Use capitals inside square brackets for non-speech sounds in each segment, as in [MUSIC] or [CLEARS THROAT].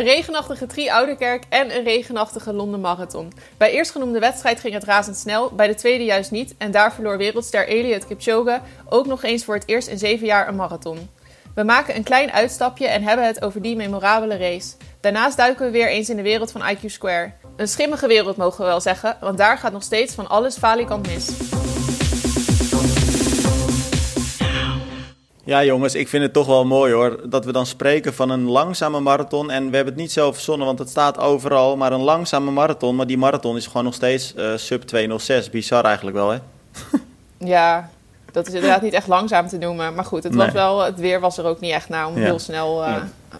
een regenachtige Tri-Ouderkerk en een regenachtige Londen Marathon. Bij eerstgenoemde wedstrijd ging het razendsnel, bij de tweede juist niet. En daar verloor wereldster Eliud Kipchoge ook nog eens voor het eerst in zeven jaar een marathon. We maken een klein uitstapje en hebben het over die memorabele race. Daarnaast duiken we weer eens in de wereld van IQ Square. Een schimmige wereld mogen we wel zeggen, want daar gaat nog steeds van alles falikant mis. Ja, jongens, ik vind het toch wel mooi hoor. Dat we dan spreken van een langzame marathon. En we hebben het niet zelf verzonnen, want het staat overal. Maar een langzame marathon. Maar die marathon is gewoon nog steeds uh, sub 206. Bizar eigenlijk wel, hè? [LAUGHS] ja, dat is inderdaad niet echt langzaam te noemen. Maar goed, het, was wel, het weer was er ook niet echt naar om heel snel... Uh,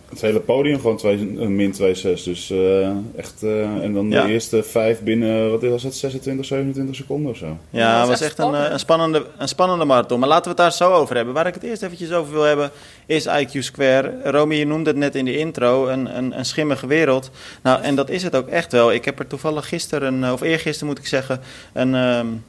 het hele podium gewoon twee, min 2,6. Dus uh, echt. Uh, en dan de eerste vijf binnen, wat was het, 26, 27 seconden of zo. Ja, het was echt een, een, spannende, een spannende marathon. Maar laten we het daar zo over hebben. Waar ik het eerst eventjes over wil hebben, is IQ Square. Romy, je noemde het net in de intro, een, een, een schimmige wereld. Nou, en dat is het ook echt wel. Ik heb er toevallig gisteren, of eergisteren moet ik zeggen, een... Um,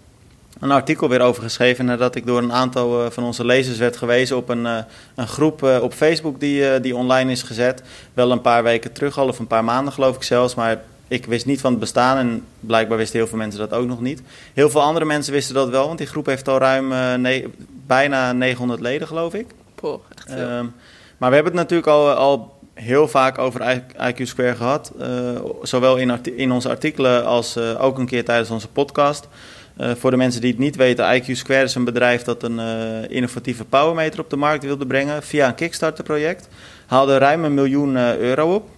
een artikel weer over geschreven nadat ik door een aantal eh, van onze lezers werd gewezen op een, eh, een groep eh, op Facebook die, die online is gezet. Wel een paar weken terug al, of een paar maanden geloof ik zelfs, maar ik wist niet van het bestaan en blijkbaar wisten heel veel mensen dat ook nog niet. Heel veel andere mensen wisten dat wel, want die groep heeft al ruim bijna 900 leden geloof ik. Poh, echt veel. Ehm, maar we hebben het natuurlijk al, al heel vaak over IQ Square gehad, zowel in, in onze artikelen als ook een keer tijdens onze podcast. Uh, voor de mensen die het niet weten, IQ Square is een bedrijf dat een uh, innovatieve powermeter op de markt wilde brengen via een Kickstarter-project. Haalde ruim een miljoen uh, euro op.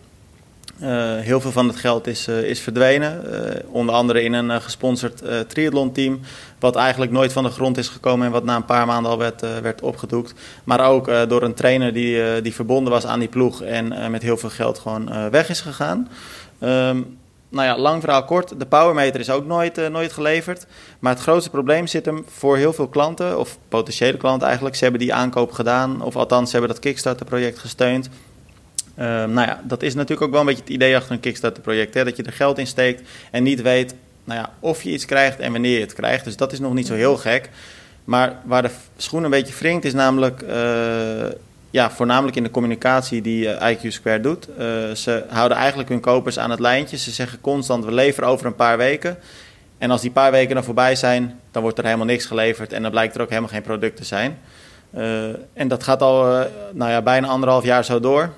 heel veel van het geld is, is verdwenen. onder andere in een gesponsord triathlon-team. Wat eigenlijk nooit van de grond is gekomen en wat na een paar maanden al werd, werd opgedoekt. Maar ook door een trainer die, die verbonden was aan die ploeg en met heel veel geld gewoon weg is gegaan. Um, nou ja, lang verhaal kort. De powermeter is ook nooit, uh, nooit geleverd. Maar het grootste probleem zit hem voor heel veel klanten, of potentiële klanten eigenlijk. Ze hebben die aankoop gedaan, of althans, ze hebben dat Kickstarter-project gesteund. Uh, nou ja, dat is natuurlijk ook wel een beetje het idee achter een Kickstarter-project. Dat je er geld in steekt en niet weet nou ja, of je iets krijgt en wanneer je het krijgt. Dus dat is nog niet zo heel gek. Maar waar de schoen een beetje wringt, is namelijk. Ja, voornamelijk in de communicatie die uh, IQ Square doet. Uh, ze houden eigenlijk hun kopers aan het lijntje. Ze zeggen constant, we leveren over een paar weken. En als die paar weken dan voorbij zijn, dan wordt er helemaal niks geleverd. En dan blijkt er ook helemaal geen product te zijn. Uh, en dat gaat al nou ja, bijna anderhalf jaar zo door.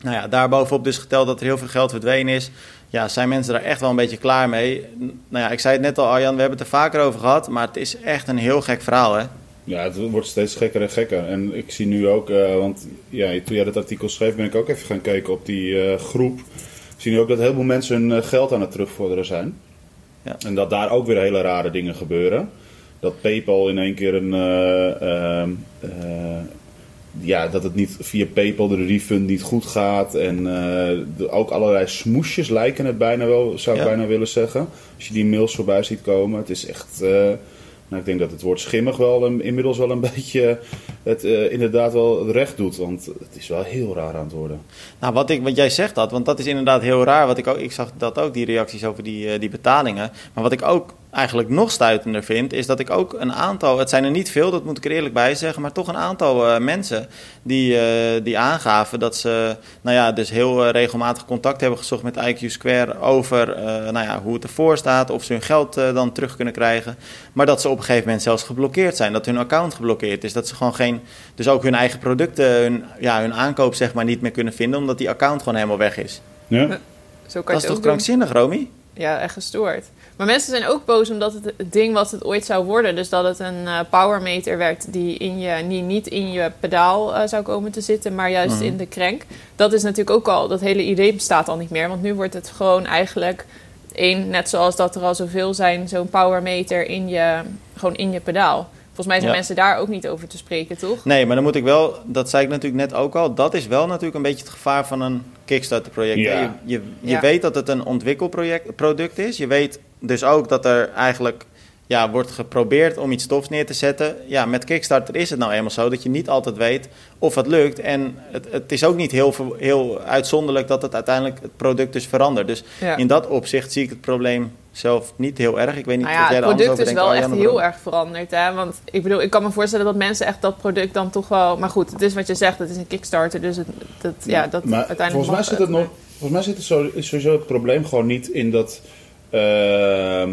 Nou ja, daarbovenop dus geteld dat er heel veel geld verdwenen is. Ja, zijn mensen daar echt wel een beetje klaar mee? Nou ja, ik zei het net al, Arjan, we hebben het er vaker over gehad. Maar het is echt een heel gek verhaal, hè? Ja, het wordt steeds gekker en gekker. En ik zie nu ook, uh, want ja, toen jij dat artikel schreef, ben ik ook even gaan kijken op die uh, groep. Ik zie nu ook dat heel veel mensen hun uh, geld aan het terugvorderen zijn. Ja. En dat daar ook weer hele rare dingen gebeuren. Dat PayPal in één keer een. Ehm, ja, dat het niet via PayPal de refund niet goed gaat. En ook allerlei smoesjes lijken het bijna wel, zou ik bijna willen zeggen. Als je die mails voorbij ziet komen. Het is echt nou, ik denk dat het woord schimmig wel inmiddels wel een [LAUGHS] beetje het uh, inderdaad wel recht doet. Want het is wel heel raar aan het worden. Nou, wat, ik, wat jij zegt dat, want dat is inderdaad heel raar. Wat ik, ook, ik zag dat ook, die reacties over die, uh, die betalingen. Maar wat ik ook eigenlijk nog stuitender vind, is dat ik ook een aantal, het zijn er niet veel, dat moet ik er eerlijk bij zeggen, maar toch een aantal uh, mensen die, uh, die aangaven dat ze, nou ja, dus heel uh, regelmatig contact hebben gezocht met IQ Square over, nou ja, hoe het ervoor staat, of ze hun geld dan terug kunnen krijgen, maar dat ze op een gegeven moment zelfs geblokkeerd zijn, dat hun account geblokkeerd is, dat ze gewoon geen, dus ook hun eigen producten, hun, ja, hun aankoop zeg maar niet meer kunnen vinden, omdat die account gewoon helemaal weg is. Ja. Zo kan dat is toch krankzinnig, Romy? Ja, echt gestoord. Maar mensen zijn ook boos omdat het, het ding wat het ooit zou worden, dus dat het een uh, powermeter werd die, in je, die niet in je pedaal uh, zou komen te zitten, maar juist mhm. in de crank. Dat is natuurlijk ook al, dat hele idee bestaat al niet meer. Want nu wordt het gewoon eigenlijk één, net zoals dat er al zoveel zijn, zo'n powermeter in je, gewoon in je pedaal. Volgens mij zijn mensen daar ook niet over te spreken, toch? Nee, maar dan moet ik wel, dat zei ik natuurlijk net ook al, dat is wel natuurlijk een beetje het gevaar van een Kickstarter-project. Ja. Je, je, je weet dat het een ontwikkelproduct is. Je weet dus ook dat er eigenlijk ja, wordt geprobeerd om iets stofs neer te zetten. Ja, met Kickstarter is het nou eenmaal zo dat je niet altijd weet of het lukt. En het, het is ook niet heel, heel uitzonderlijk dat het uiteindelijk het product dus verandert. Dus in dat opzicht zie ik het probleem zelf niet heel erg. Ik weet niet nou ja, wat jij het product is wel echt heel erg veranderd. Hè? Want ik bedoel, ik kan me voorstellen dat mensen echt dat product dan toch wel... Maar goed, het is wat je zegt, het is een Kickstarter. Dus het, dat, ja, dat maar uiteindelijk volgens mij zit het nog... Volgens mij zit het zo, is sowieso het probleem gewoon niet in dat... Uh,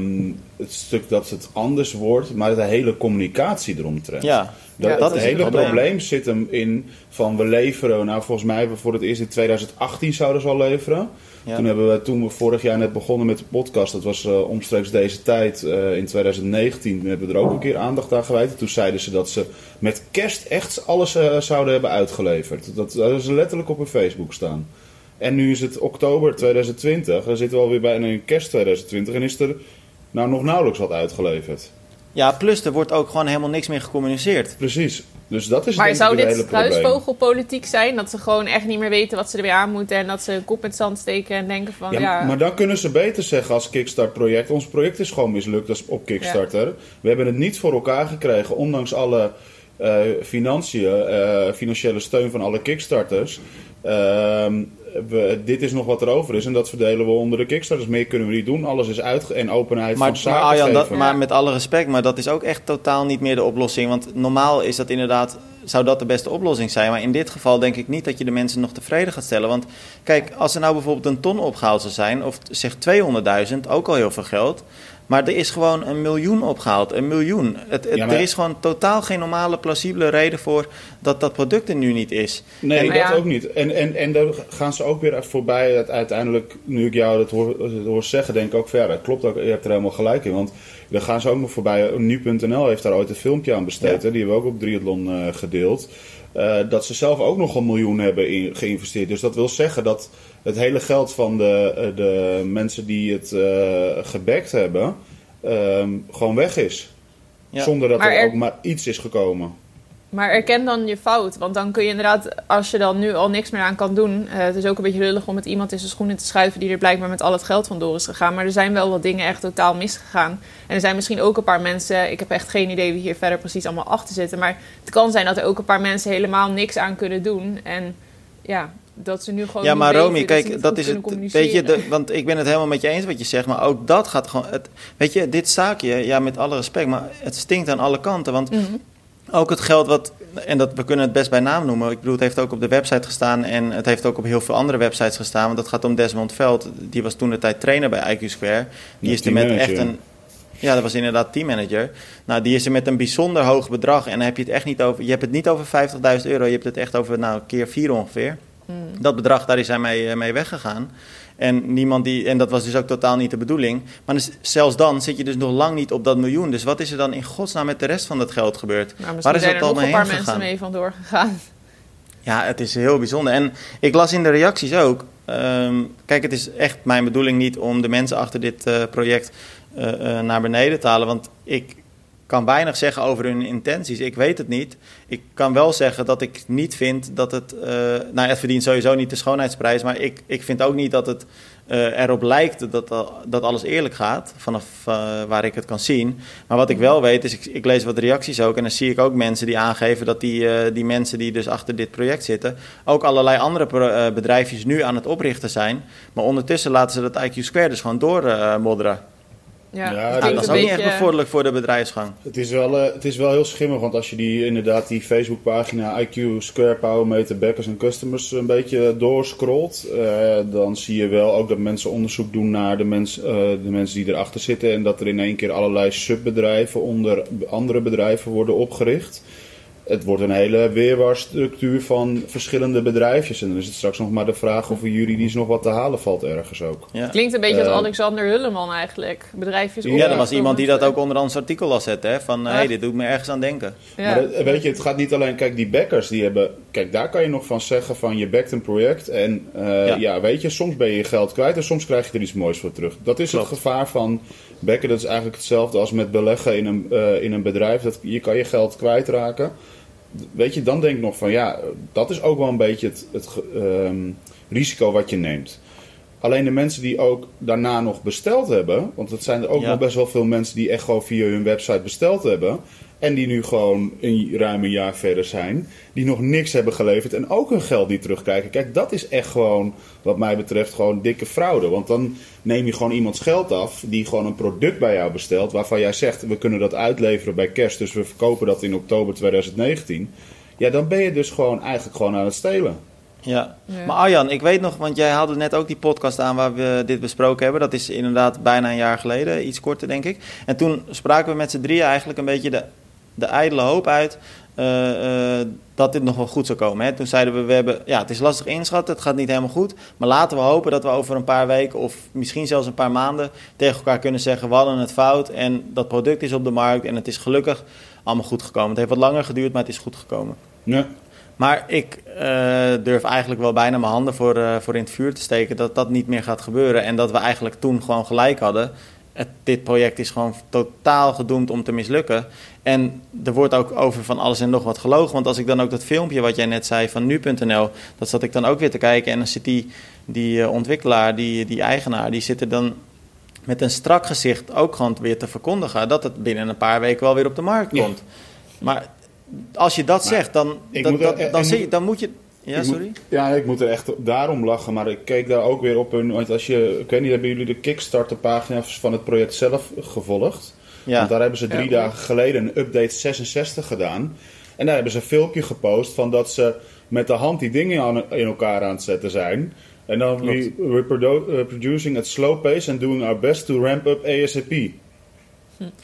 het stuk dat het anders wordt, maar de hele communicatie eromtrent. Ja, dat, ja, dat het hele probleem. probleem zit hem in van we leveren, nou volgens mij hebben we voor het eerst in 2018 zouden ze al leveren. Toen hebben we, toen we vorig jaar net begonnen met de podcast, dat was uh, omstreeks deze tijd, uh, in 2019, hebben we er ook een keer aandacht aan gewijd. Toen zeiden ze dat ze met kerst echt alles uh, zouden hebben uitgeleverd. Dat, dat is letterlijk op hun Facebook staan. En nu is het oktober 2020, dan zitten we alweer bijna in kerst 2020 en is er nou nog nauwelijks wat uitgeleverd. Ja, plus er wordt ook gewoon helemaal niks meer gecommuniceerd. Precies. Dus dat is maar zou dit kruisvogelpolitiek zijn? Dat ze gewoon echt niet meer weten wat ze er weer aan moeten... en dat ze een kop met zand steken en denken van... Ja, ja... Maar dan kunnen ze beter zeggen als Kickstart-project... ons project is gewoon mislukt als op Kickstarter. We hebben het niet voor elkaar gekregen... ondanks alle uh, financiën, uh, financiële steun van alle Kickstarters... Ehm, we, dit is nog wat er over is en dat verdelen we onder de Kickstarters. Meer kunnen we niet doen. Alles is uit en openheid maar, van zaken maar, Arjan, dat, maar met alle respect, maar dat is ook echt totaal niet meer de oplossing. Want normaal is dat inderdaad, zou dat de beste oplossing zijn. Maar in dit geval denk ik niet dat je de mensen nog tevreden gaat stellen. Want kijk, als er nou bijvoorbeeld een ton opgehaald zou zijn, of zeg 200.000, ook al heel veel geld... Maar er is gewoon een miljoen opgehaald. Een miljoen. Het, Er is gewoon totaal geen normale, plausibele reden voor dat dat product er nu niet is. Nee, dat ook niet. En, en, en dan gaan ze ook weer voorbij. Dat uiteindelijk, nu ik jou dat hoor, hoor zeggen, denk ik ook verder. Klopt ook, je hebt er helemaal gelijk in. Want dan gaan ze ook nog voorbij. Nu.nl heeft daar ooit een filmpje aan besteed. Die hebben we ook op Triathlon uh, gedeeld. Uh, dat ze zelf ook nog een miljoen hebben in, geïnvesteerd. Dus dat wil zeggen dat het hele geld van de, eh, de mensen die het uh, gebackt hebben, ehm, gewoon weg is. Zonder dat er, ook maar iets is gekomen. Maar erken dan je fout. Want dan kun je inderdaad, als je dan nu al niks meer aan kan doen. Uh, het is ook een beetje lullig om met iemand in zijn schoenen te schuiven die er blijkbaar met al het geld vandoor is gegaan. Maar er zijn wel wat dingen echt totaal misgegaan. En er zijn misschien ook een paar mensen. Ik heb echt geen idee wie hier verder precies allemaal achter zitten. Maar het kan zijn dat er ook een paar mensen helemaal niks aan kunnen doen. En ja, dat ze nu gewoon. Ja, maar Romy, kijk, dat is het. Weet je, de, want ik ben het helemaal met je eens wat je zegt, maar ook dat gaat gewoon. Het, weet je, dit zaakje, ja, met alle respect, maar het stinkt aan alle kanten. Want mhm. Ook het geld wat. En dat, we kunnen het best bij naam noemen. Ik bedoel, het heeft ook op de website gestaan en het heeft ook op heel veel andere websites gestaan. Want dat gaat om Desmond Veld. Die was toen de tijd trainer bij IQ Square. Die is er met echt een. Ja, dat was inderdaad teammanager. Nou, die is er met een bijzonder hoog bedrag. En dan heb je het echt niet over. Je hebt het niet over 50.000 euro. Je hebt het echt over, nou, keer vier ongeveer. Hmm. Dat bedrag, daar is hij mee, eh, mee weggegaan. En, niemand die, en dat was dus ook totaal niet de bedoeling. Maar dus, zelfs dan zit je dus nog lang niet op dat miljoen. Dus wat is er dan in godsnaam met de rest van dat geld gebeurd? Nou, Waar is zijn er nog een paar mensen mee vandoor gegaan. Ja, het is heel bijzonder. En ik las in de reacties ook. Ehm, kijk, het is echt mijn bedoeling niet om de mensen achter dit uh, project uh, naar beneden te halen. Want ik kan weinig zeggen over hun intenties. Ik weet het niet. Ik kan wel zeggen dat ik niet vind dat het. Uh, nou, het verdient sowieso niet de schoonheidsprijs. Maar ik, ik vind ook niet dat het uh, erop lijkt dat, dat alles eerlijk gaat. Vanaf uh, waar ik het kan zien. Maar wat ik wel weet is, ik, ik, lees wat reacties ook. En dan zie ik ook mensen die aangeven dat die, die mensen die dus achter dit project zitten. ook allerlei andere bedrijfjes nu aan het oprichten zijn. Maar ondertussen laten ze dat IQ Square dus gewoon doormodderen. Ja, ja dat is ook niet echt bevorderlijk voor de bedrijfsgang. Het is, wel, uh, het is wel heel schimmig, want als je die, inderdaad die Facebookpagina IQ Square Power Meter Backers en Customers een beetje doorscrollt, uh, dan zie je wel ook dat mensen onderzoek doen naar de, mens, uh, de mensen die erachter zitten en dat er in één keer allerlei subbedrijven onder andere bedrijven worden opgericht het wordt een hele weerwaarstructuur van verschillende bedrijfjes. En dan is het straks nog maar de vraag of er juridisch nog wat te halen valt ergens ook. Ja. Klinkt een beetje als eh, Alexander Hulleman eigenlijk. Bedrijfjes Ja, er was iemand die dat ook onder ons artikel las zetten. Hè? Van, hé, hey, dit doet me ergens aan denken. Ja. Maar weet je, het gaat niet alleen... Kijk, die backers die hebben... Kijk, daar kan je nog van zeggen van je backt een project. En uh, ja. weet je, soms ben je je geld kwijt en soms krijg je er iets moois voor terug. Dat is het gevaar van backen. Dat is eigenlijk hetzelfde als met beleggen in een, uh, in een bedrijf. Dat, je kan je geld kwijtraken weet je, dan denk ik nog van ja, dat is ook wel een beetje het, het um, risico wat je neemt. Alleen de mensen die ook daarna nog besteld hebben, want het zijn er ook nog best wel veel mensen die echt gewoon via hun website besteld hebben. En die nu gewoon een ruim een jaar verder zijn. Die nog niks hebben geleverd en ook hun geld niet terugkrijgen. Kijk, dat is echt gewoon, wat mij betreft, gewoon dikke fraude. Want dan neem je gewoon iemands geld af die gewoon een product bij jou bestelt. Waarvan jij zegt, we kunnen dat uitleveren bij kerst. Dus we verkopen dat in oktober 2019. Ja, dan ben je dus gewoon eigenlijk gewoon aan het stelen. Ja. maar Arjan, ik weet nog, want jij haalde net ook die podcast aan waar we dit besproken hebben. Dat is inderdaad bijna een jaar geleden, iets korter denk ik. En toen spraken we met z'n drieën eigenlijk een beetje de de ijdele hoop uit uh, dat dit nog wel goed zou komen. Hè. Toen zeiden we, we hebben, ja, het is lastig inschatten, het gaat niet helemaal goed. Maar laten we hopen dat we over een paar weken of misschien zelfs een paar maanden tegen elkaar kunnen zeggen, we hadden het fout en dat product is op de markt en het is gelukkig allemaal goed gekomen. Het heeft wat langer geduurd, maar het is goed gekomen. Ja. Maar ik uh, durf eigenlijk wel bijna mijn handen voor, voor in het vuur te steken dat dat niet meer gaat gebeuren. En dat we eigenlijk toen gewoon gelijk hadden dit project is gewoon totaal gedoemd om te mislukken. En er wordt ook over van alles en nog wat gelogen. Want als ik dan ook dat filmpje wat jij net zei van nu.nl, dat zat ik dan ook weer te kijken. En dan zit die, die uh, ontwikkelaar, die, die eigenaar, die zit er dan met een strak gezicht ook gewoon weer te verkondigen dat het binnen een paar weken wel weer op de markt komt. Maar als je dat zegt, dan, dan, dan, dan moet je ja, sorry? ja, ik moet er echt daarom lachen. Maar ik keek daar ook weer op hun. Want als je, ik weet niet, hebben jullie de Kickstarter-pagina van het project zelf gevolgd? Ja. Want daar hebben ze drie dagen geleden een update 66 gedaan. En daar hebben ze een filmpje gepost van dat ze met de hand die dingen aan, in elkaar aan het zetten zijn. En dan we, we're producing at slow pace and doing our best to ramp up ASAP.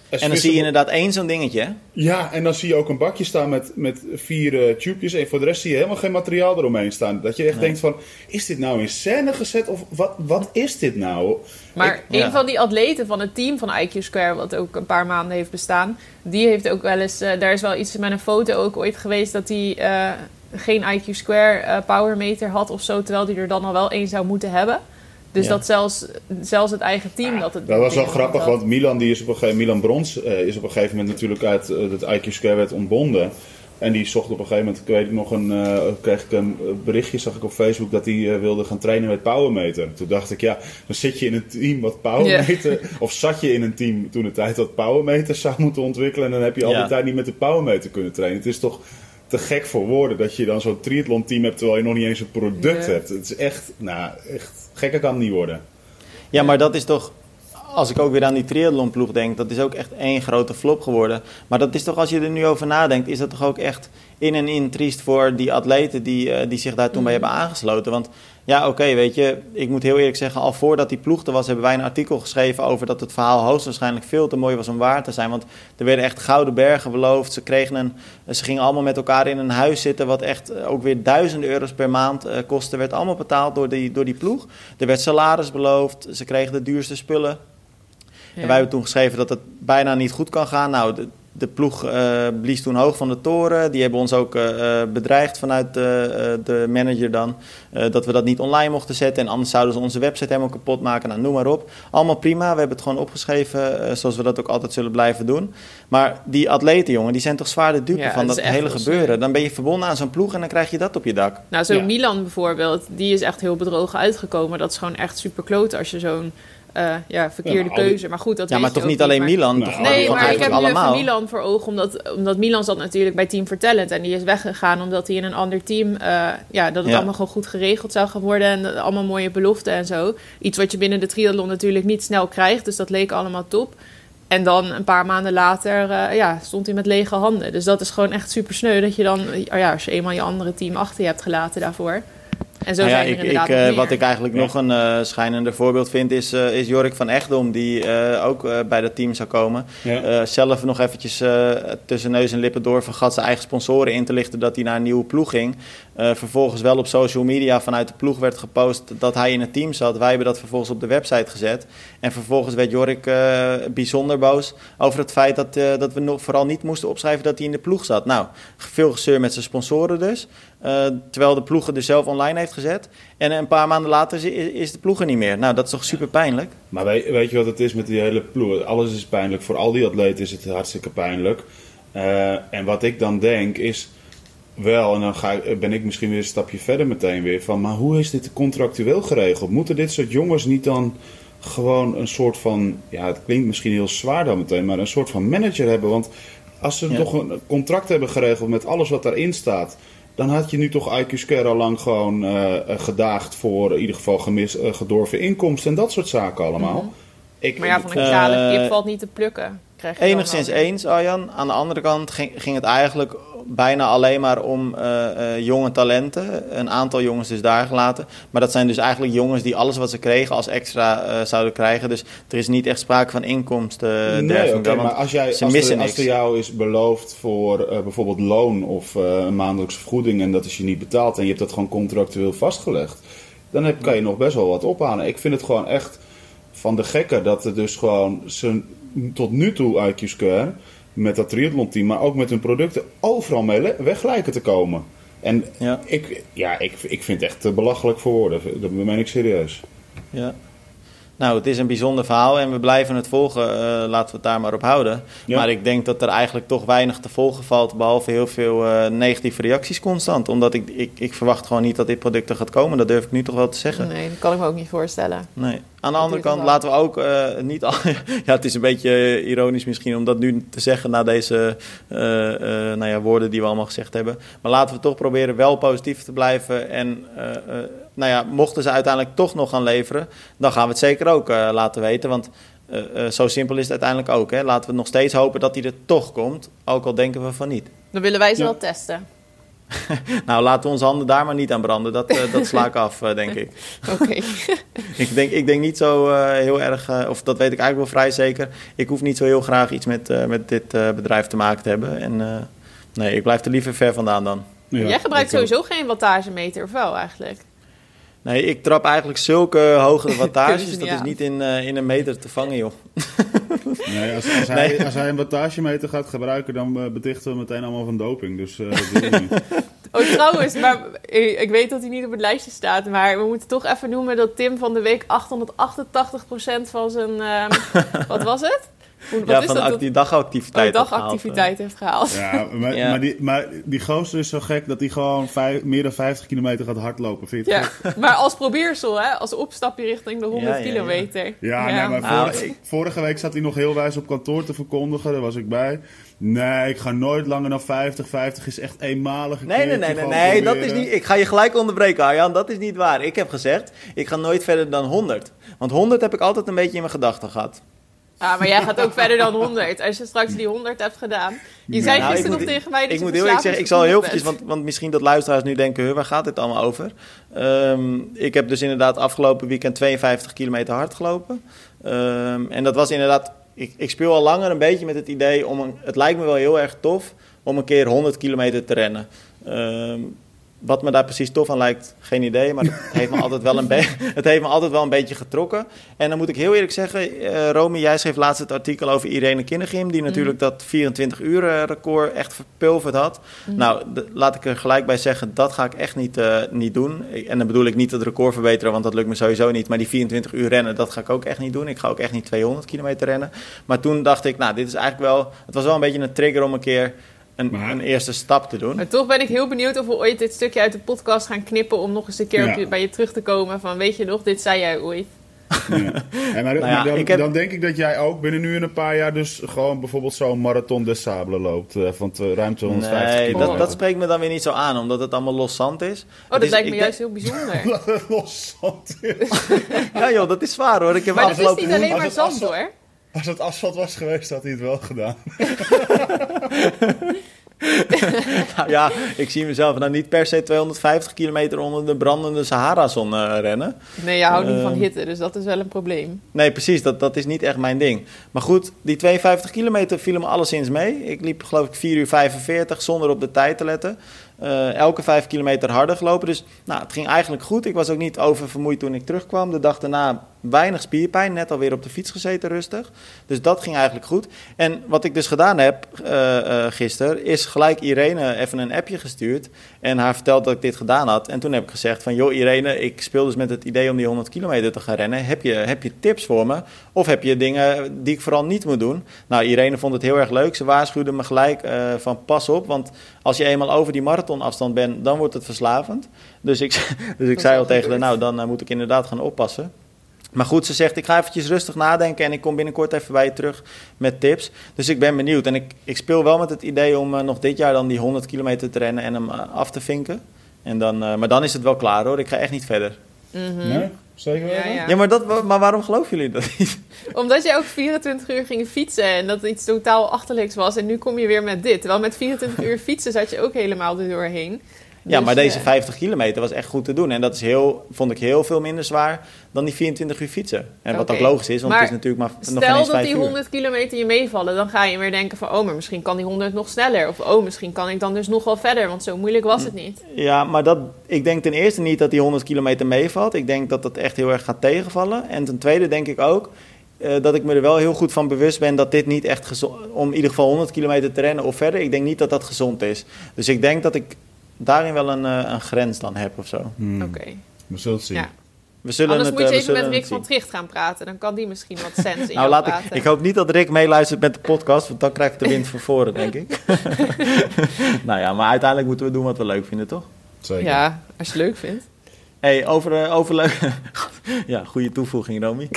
En dan zie je inderdaad één zo'n dingetje. Ja, en dan zie je ook een bakje staan met, met vier uh, tubejes. En voor de rest zie je helemaal geen materiaal eromheen staan. Dat je echt denkt van, is dit nou in scène gezet? Of wat, wat is dit nou? Maar een van die atleten van het team van IQ Square, wat ook een paar maanden heeft bestaan. Die heeft ook wel eens, uh, daar is wel iets met een foto ook ooit geweest dat hij... Uh, geen IQ Square power meter had of zo, terwijl hij er dan al wel één zou moeten hebben. Dus dat zelfs, zelfs het eigen team dat het. Dat was wel grappig, want Milan, die is op een gegeven Milan Brons uh, is op een gegeven moment natuurlijk uit uh, het IQ Square werd ontbonden. En die zocht op een gegeven moment, ik weet nog, een, uh, kreeg ik een berichtje, zag ik op Facebook, dat hij wilde gaan trainen met Powermeter. Toen dacht ik, ja, dan zit je in een team wat Powermeter, [LAUGHS] of zat je in een team toen de tijd dat Powermeter zou moeten ontwikkelen en dan heb je al die tijd niet met de Powermeter kunnen trainen. Het is toch te gek voor woorden dat je dan zo'n triathlon team hebt terwijl je nog niet eens een product hebt. Het is echt, nou, echt gekker kan het niet worden. Ja, maar dat is toch, als ik ook weer aan die triathlonploeg denk, dat is ook echt één grote flop geworden. Maar dat is toch, als je er nu over nadenkt, is dat toch ook echt in en in triest voor die atleten die, uh, die zich daar toen bij mhm. hebben aangesloten. Want ja, oké, weet je, ik moet heel eerlijk zeggen, al voordat die ploeg er was, hebben wij een artikel geschreven over dat het verhaal hoogstwaarschijnlijk veel te mooi was om waar te zijn. Want er werden echt gouden bergen beloofd. Ze, kregen een, ze gingen allemaal met elkaar in een huis zitten, wat echt eh, ook weer duizenden euro's per maand uh, kostte. Werd allemaal betaald door die, door die ploeg. Er werd salaris beloofd, ze kregen de duurste spullen. En wij hebben toen geschreven dat het bijna niet goed kan gaan. Nou, de, ploeg uh, blies toen hoog van de toren. Die hebben ons ook uh, bedreigd vanuit de, de manager dan. dat we dat niet online mochten zetten. En anders zouden ze onze website helemaal kapot maken. Nou, noem maar op. Allemaal prima. We hebben het gewoon opgeschreven. zoals we dat ook altijd zullen blijven doen. Maar die atleten, jongen, die zijn toch zwaar de dupe van dat, hele gebeuren. Dan ben je verbonden aan zo'n ploeg en dan krijg je dat op je dak. Nou, zo Milan bijvoorbeeld. Die is echt heel bedrogen uitgekomen. Dat is gewoon echt super kloot als je zo'n uh, ja, verkeerde keuze. Maar goed, dat Ja, maar toch niet alleen Milan? Nee, nee maar ik heb nu even Milan voor ogen. Omdat, omdat Milan zat natuurlijk bij Team for Talent. En die is weggegaan omdat hij in een ander team... Uh, ja, dat het allemaal gewoon goed geregeld zou gaan worden. En allemaal mooie beloften en zo. Iets wat je binnen de triathlon natuurlijk niet snel krijgt. Dus dat leek allemaal top. En dan een paar maanden later uh, ja, stond hij met lege handen. Dus dat is gewoon echt super sneu. Dat je dan, ja, als je eenmaal je andere team achter je hebt gelaten daarvoor... En zo nou ja, zijn er ik, ik, uh, Wat ik eigenlijk nog een uh, schijnender voorbeeld vind, is, uh, is Jorik van Echtdom, die ook bij dat team zou komen. Ja. zelf nog eventjes tussen neus en lippen door vergat zijn eigen sponsoren in te lichten dat hij naar een nieuwe ploeg ging. vervolgens wel op social media vanuit de ploeg werd gepost dat hij in het team zat. Wij hebben dat vervolgens op de website gezet. En vervolgens werd Jorik bijzonder boos over het feit dat, dat we nog vooral niet moesten opschrijven dat hij in de ploeg zat. Nou, veel gezeur met zijn sponsoren dus. Uh, terwijl de ploeg het dus zelf online heeft gezet. En een paar maanden later is de ploeg er niet meer. Nou, dat is toch super pijnlijk? Maar weet, weet, je wat het is met die hele ploeg? Alles is pijnlijk. Voor al die atleten is het hartstikke pijnlijk. Uh, en wat ik dan denk is wel, en dan ga, ben ik misschien weer een stapje verder meteen weer van, maar hoe is dit contractueel geregeld? Moeten dit soort jongens niet dan gewoon een soort van, ja, het klinkt misschien heel zwaar dan meteen, maar een soort van manager hebben? Want Als ze toch een contract hebben geregeld met alles wat daarin staat, dan had je nu toch IQ al lang gewoon uh, gedaagd voor in ieder geval gemis, uh, gedorven inkomsten en dat soort zaken allemaal. Mm Ik, maar ja, van een kale kip valt niet te plukken. Enigszins eens, Arjan. Aan de andere kant ging, ging het eigenlijk bijna alleen maar om uh, uh, jonge talenten. Een aantal jongens dus daar gelaten. Maar dat zijn dus eigenlijk jongens die alles wat ze kregen als extra uh, zouden krijgen. Dus er is niet echt sprake van inkomsten. Nee, okay, maar als, jij, ze als, missen er, als er jou is beloofd voor bijvoorbeeld loon of een maandelijkse vergoeding... en dat is je niet betaald en je hebt dat gewoon contractueel vastgelegd... dan heb, kan je nog best wel wat ophalen. Ik vind het gewoon echt van de gekken dat er dus gewoon... Ze, tot nu toe IQ Square met dat triathlon team, maar ook met hun producten overal mee weg lijken te komen. En ja. Ik, ja, ik, ik vind het echt te belachelijk voor woorden. Dat meen ik serieus. Ja. Nou, het is een bijzonder verhaal en we blijven het volgen. Uh, laten we het daar maar op houden. Ja. Maar ik denk dat er eigenlijk toch weinig te volgen valt, behalve heel veel uh, negatieve reacties constant. Omdat ik, ik, ik verwacht gewoon niet dat dit product er gaat komen. Dat durf ik nu toch wel te zeggen. Nee, dat kan ik me ook niet voorstellen. Nee. Aan de andere kant laten we ook uh, niet al. [LAUGHS] ja, het is een beetje ironisch misschien om dat nu te zeggen na deze nou ja, woorden die we allemaal gezegd hebben. Maar laten we toch proberen wel positief te blijven en nou ja, mochten ze uiteindelijk toch nog gaan leveren, dan gaan we het zeker ook uh, laten weten. Want uh, uh, zo simpel is het uiteindelijk ook. Hè. Laten we nog steeds hopen dat hij er toch komt, ook al denken we van niet. Dan willen wij ze ja. wel testen. [LAUGHS] nou, laten we onze handen daar maar niet aan branden. Dat, dat sla ik af, denk ik. [LAUGHS] Oké. [LAUGHS] ik, denk, ik denk niet zo heel erg, of dat weet ik eigenlijk wel vrij zeker. Ik hoef niet zo heel graag iets met, met dit bedrijf te maken te hebben. En nee, ik blijf er liever ver vandaan dan. Ja, Jij gebruikt sowieso geen wattagemeter, of wel eigenlijk? Nee, ik trap eigenlijk zulke hoge wattages. dat is niet in, uh, in een meter te vangen, joh. Nee, als, als, hij, als hij een wattagemeter gaat gebruiken, dan uh, betichten we meteen allemaal van doping. Dus uh, dat niet. [LAUGHS] Oh, trouwens, maar ik weet dat hij niet op het lijstje staat. Maar we moeten toch even noemen dat Tim van de week 888% van zijn. Uh, [LAUGHS] wat was het? Ja, van die dagactiviteit, oh, dagactiviteit heeft gehaald. Ja, maar, ja. maar, die, maar die gozer is zo gek dat hij gewoon vijf, meer dan 50 kilometer gaat hardlopen. Vind je ja, [LAUGHS] maar als probeersel, hè? als opstapje richting de 100 kilometer. Ja, Nee, maar nou, vorige, vorige, week zat hij nog heel wijs op kantoor te verkondigen. Daar was ik bij. Nee, ik ga nooit langer dan 50. 50 is echt eenmalig. Nee, nee, nee, nee, nee dat is niet. Ik ga je gelijk onderbreken, Arjan. Dat is niet waar. Ik heb gezegd, ik ga nooit verder dan 100. Want 100 heb ik altijd een beetje in mijn gedachten gehad. Ah, maar jij gaat ook verder dan 100. Als je straks die 100 hebt gedaan. Je zei nou, gisteren nog tegen mij dat ik je moet heel eerlijk zeggen, ik zal heel eventjes, want, want misschien dat luisteraars nu denken, waar gaat dit allemaal over? Um, ik heb dus inderdaad afgelopen weekend 52 kilometer hard gelopen. Um, en dat was inderdaad, ik, ik speel al langer een beetje met het idee om, een, het lijkt me wel heel erg tof om een keer 100 kilometer te rennen. Um, wat me daar precies tof aan lijkt, geen idee. Maar het heeft me altijd wel een, [LAUGHS] het heeft me altijd wel een beetje getrokken. En dan moet ik heel eerlijk zeggen, uh, Romy, jij schreef laatst het artikel over Irene Kinnegim... die natuurlijk mm. dat 24 uur record echt verpulverd had. Mm. Nou, laat ik er gelijk bij zeggen, dat ga ik echt niet, uh, niet doen. En dan bedoel ik niet het record verbeteren, want dat lukt me sowieso niet. Maar die 24 uur rennen, dat ga ik ook echt niet doen. Ik ga ook echt niet 200 kilometer rennen. Maar toen dacht ik, nou, dit is eigenlijk wel... Het was wel een beetje een trigger om een keer een, een, eerste stap te doen. Maar toch ben ik heel benieuwd of we ooit dit stukje uit de podcast gaan knippen om nog eens een keer bij je terug te komen van weet je nog, dit zei jij ooit. Ja. maar, [LAUGHS] nou ja, dan, dan, denk ik dat jij ook binnen nu in een paar jaar dus gewoon bijvoorbeeld zo'n marathon des Sable loopt uh, van te, ruim 250 nee, dat, dat, spreekt me dan weer niet zo aan, omdat het allemaal los zand is. Oh, dat lijkt me juist heel bijzonder. [LAUGHS] los zand is. [LAUGHS] ja joh, dat is zwaar hoor. Ik heb maar het is niet alleen maar zand hoor. Als het asfalt was geweest, had hij het wel gedaan. [LAUGHS] nou ja, ik zie mezelf nou niet per se 250 kilometer onder de brandende Sahara-zon uh, rennen. Nee, je houdt niet van ehm, hitte, dus dat is wel een probleem. Nee, precies, dat, dat is niet echt mijn ding. Maar goed, die 52 kilometer vielen me alleszins mee. Ik liep geloof ik 4 uur 45 zonder op de tijd te letten. Uh, elke vijf kilometer harder gelopen. Dus nou, het ging eigenlijk goed. Ik was ook niet oververmoeid toen ik terugkwam. De dag daarna weinig spierpijn. Net alweer op de fiets gezeten rustig. Dus dat ging eigenlijk goed. En wat ik dus gedaan heb uh, uh, gisteren... is gelijk Irene even een appje gestuurd. En haar verteld dat ik dit gedaan had. En toen heb ik gezegd van... joh Irene, ik speel dus met het idee om die 100 kilometer te gaan rennen. Heb je, heb je tips voor me? Of heb je dingen die ik vooral niet moet doen? Nou, Irene vond het heel erg leuk. Ze waarschuwde me gelijk van pas op. Want als je eenmaal over die marathonafstand bent, dan wordt het verslavend. Dus ik, [LAUGHS] dus ik zei al tegen haar, nou, dan moet ik inderdaad gaan oppassen. Maar goed, ze zegt, ik ga eventjes rustig nadenken en ik kom binnenkort even bij je terug met tips. Dus ik ben benieuwd. En ik, ik speel wel met het idee om nog dit jaar dan die 100 kilometer te rennen en hem af te vinken. En dan, maar dan is het wel klaar hoor. Ik ga echt niet verder. Mm Nee? Zeker Ja, ja. ja, maar, dat, maar waarom geloven jullie dat niet? [LAUGHS] Omdat je ook 24 uur ging fietsen en dat het iets totaal achterlijks was. En nu kom je weer met dit. Terwijl met 24 uur fietsen zat je ook helemaal er doorheen. Ja, dus, maar deze 50 kilometer was echt goed te doen. En dat is heel, vond ik heel veel minder zwaar dan die 24 uur fietsen. En wat ook logisch is, want het is natuurlijk maar nog Stel dat die 100 kilometer je meevallen, dan ga je weer denken van... oh, maar misschien kan die 100 nog sneller. Of oh, misschien kan ik dan dus nog wel verder, want zo moeilijk was het niet. Ja, maar dat, ik denk ten eerste niet dat die 100 kilometer meevalt. Ik denk dat dat echt heel erg gaat tegenvallen. En ten tweede denk ik ook... Uh, dat ik me er wel heel goed van bewust ben dat dit niet echt gezond om in ieder geval 100 kilometer te rennen of verder. Ik denk niet dat dat gezond is. Dus ik denk dat ik daarin wel een, uh, een grens dan heb of zo. Hmm. Oké. We zullen het zien. Ja. We zullen Anders het, moet je uh, even met Rick van Tricht gaan praten. Dan kan die misschien wat sens in nou, laat ik, ik, hoop niet dat Rick meeluistert met de podcast, want dan krijg ik de wind van voren, denk ik. [LAUGHS] [LAUGHS] nou ja, maar uiteindelijk moeten we doen wat we leuk vinden, toch? Zeker. Ja, als je het leuk vindt. Hey, over, uh, over leuke... [LAUGHS] ja, goede toevoeging, Romy.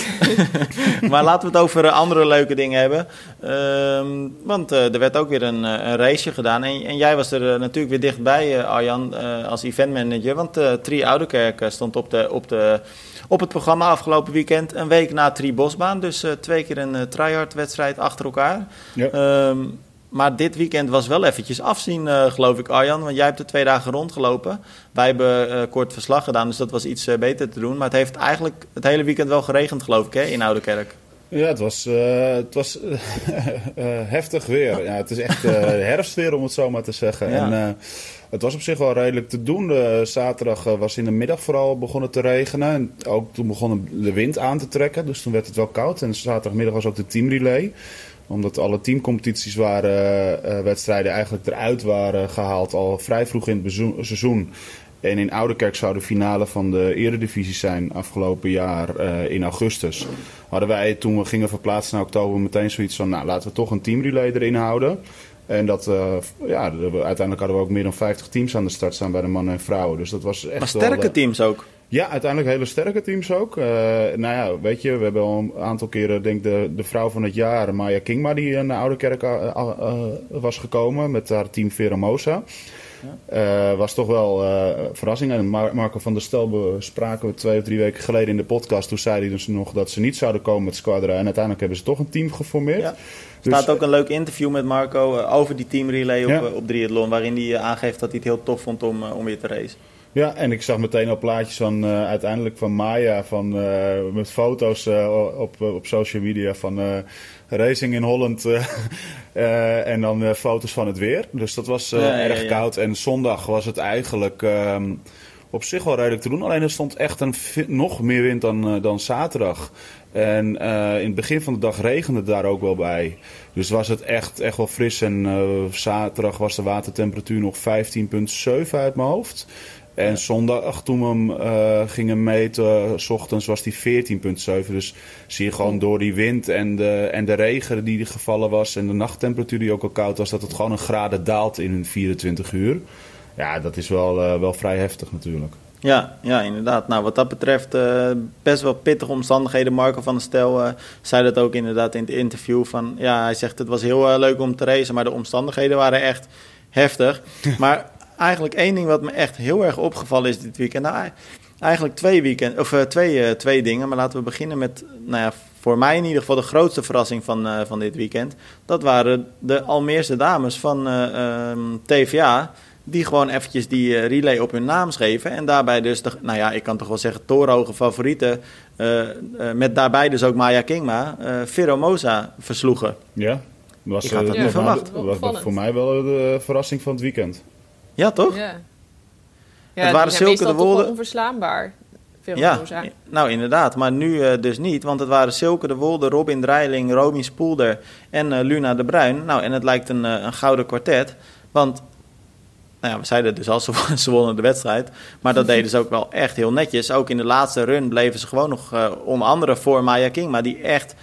[LAUGHS] maar laten we het over andere leuke dingen hebben. Uh, want uh, er werd ook weer een, een raceje gedaan. En, en, jij was er natuurlijk weer dichtbij, Arjan, als eventmanager. Want Tri Ouderkerk stond op, de, op, de, op het programma afgelopen weekend. Een week na Tri Bosbaan. Dus twee keer een tryhard wedstrijd achter elkaar. Ja. Um, maar dit weekend was wel eventjes afzien, uh, geloof ik, Arjan. Want jij hebt er twee dagen rondgelopen. Wij hebben uh, kort verslag gedaan, dus dat was iets uh, beter te doen. Maar het heeft eigenlijk het hele weekend wel geregend, geloof ik, hè, in Oudekerk. Ja, het was, het was [LAUGHS] heftig weer. Ja, het is echt herfstweer, om het zo maar te zeggen. Ja. En, het was op zich wel redelijk te doen. zaterdag was in de middag vooral begonnen te regenen. En ook toen begon de wind aan te trekken. Dus toen werd het wel koud. En zaterdagmiddag was ook de teamrelay omdat alle teamcompetities waren, uh, wedstrijden eigenlijk eruit waren gehaald al vrij vroeg in het seizoen. En in Oudekerk zou de finale van de eredivisie zijn afgelopen jaar uh, in augustus. Hadden wij toen we gingen verplaatsen naar oktober meteen zoiets van... nou, laten we toch een teamrelay erin houden. En dat, uh, ja, uiteindelijk hadden we ook meer dan 50 teams aan de start staan bij de mannen en vrouwen. Dus dat was echt Maar sterke wel, teams ook? Ja, uiteindelijk hele sterke teams ook. Uh, nou ja, weet je, we hebben al een aantal keren, denk de, de vrouw van het jaar, Maya Kingma, die naar Oude Kerk uh, uh, was gekomen met haar team Veramosa. Ja. was toch wel verrassing. En Marco van der Stel bespraken we twee of drie weken geleden in de podcast. Toen zei hij dus nog dat ze niet zouden komen met Squadra. En uiteindelijk hebben ze toch een team geformeerd. Ja. Er staat dus- ook een leuk interview met Marco over die teamrelay op, ja. op Triathlon. Waarin hij aangeeft dat hij het heel tof vond om, om weer te racen. Ja, en ik zag meteen al plaatjes van uh, uiteindelijk van Maya van, uh, met foto's uh, op, op social media van racing in Holland [LAUGHS] en dan foto's van het weer. Dus dat was ja, erg ja, koud. En zondag was het eigenlijk um, op zich wel redelijk te doen. Alleen er stond echt een nog meer wind dan, dan zaterdag. En in het begin van de dag regende het daar ook wel bij. Dus was het echt, echt wel fris. En zaterdag was de watertemperatuur nog 15,7 uit mijn hoofd. En zondag, toen we hem uh, gingen meten, s ochtends was die 14,7. Dus zie je gewoon door die wind en de, en de regen die gevallen was... en de nachttemperatuur die ook al koud was... dat het gewoon een graden daalt in 24 uur. Ja, dat is wel, uh, wel vrij heftig natuurlijk. Ja, ja, inderdaad. Nou, wat dat betreft uh, best wel pittige omstandigheden. Marco van der Stel uh, zei dat ook inderdaad in het interview. Van, ja, hij zegt het was heel uh, leuk om te racen, maar de omstandigheden waren echt heftig. [LAUGHS] maar eigenlijk één ding wat me echt heel erg opgevallen is dit weekend. Nou, eigenlijk twee, weekend, of, uh, twee, uh, twee dingen. Maar laten we beginnen met, nou ja, voor mij in ieder geval de grootste verrassing van, uh, van dit weekend. Dat waren de Almeerse dames van um, TVA. Die gewoon eventjes die relay op hun naam schreven. En daarbij dus, de, nou ja, ik kan toch wel zeggen, torenhoge favorieten. met daarbij dus ook Maya Kingma, uh, Mosa versloegen. Ja, was, ik had dat niet verwacht. was voor mij wel de verrassing van het weekend. Ja, toch? Ja. Ja, het waren zulke de woorden. onverslaanbaar. Ja, nou inderdaad. Maar nu uh, dus niet. Want het waren Silke de Wolde, Robin Dreiling, Romy Spoelder en uh, Luna de Bruin. Nou, en het lijkt een, uh, een gouden kwartet. Want, nou ja, we zeiden dus al, [LAUGHS] ze, wonnen de wedstrijd. Maar dat deden ze ook wel echt heel netjes. Ook in de laatste run bleven ze gewoon nog, onder andere voor Maya Kingma, die echt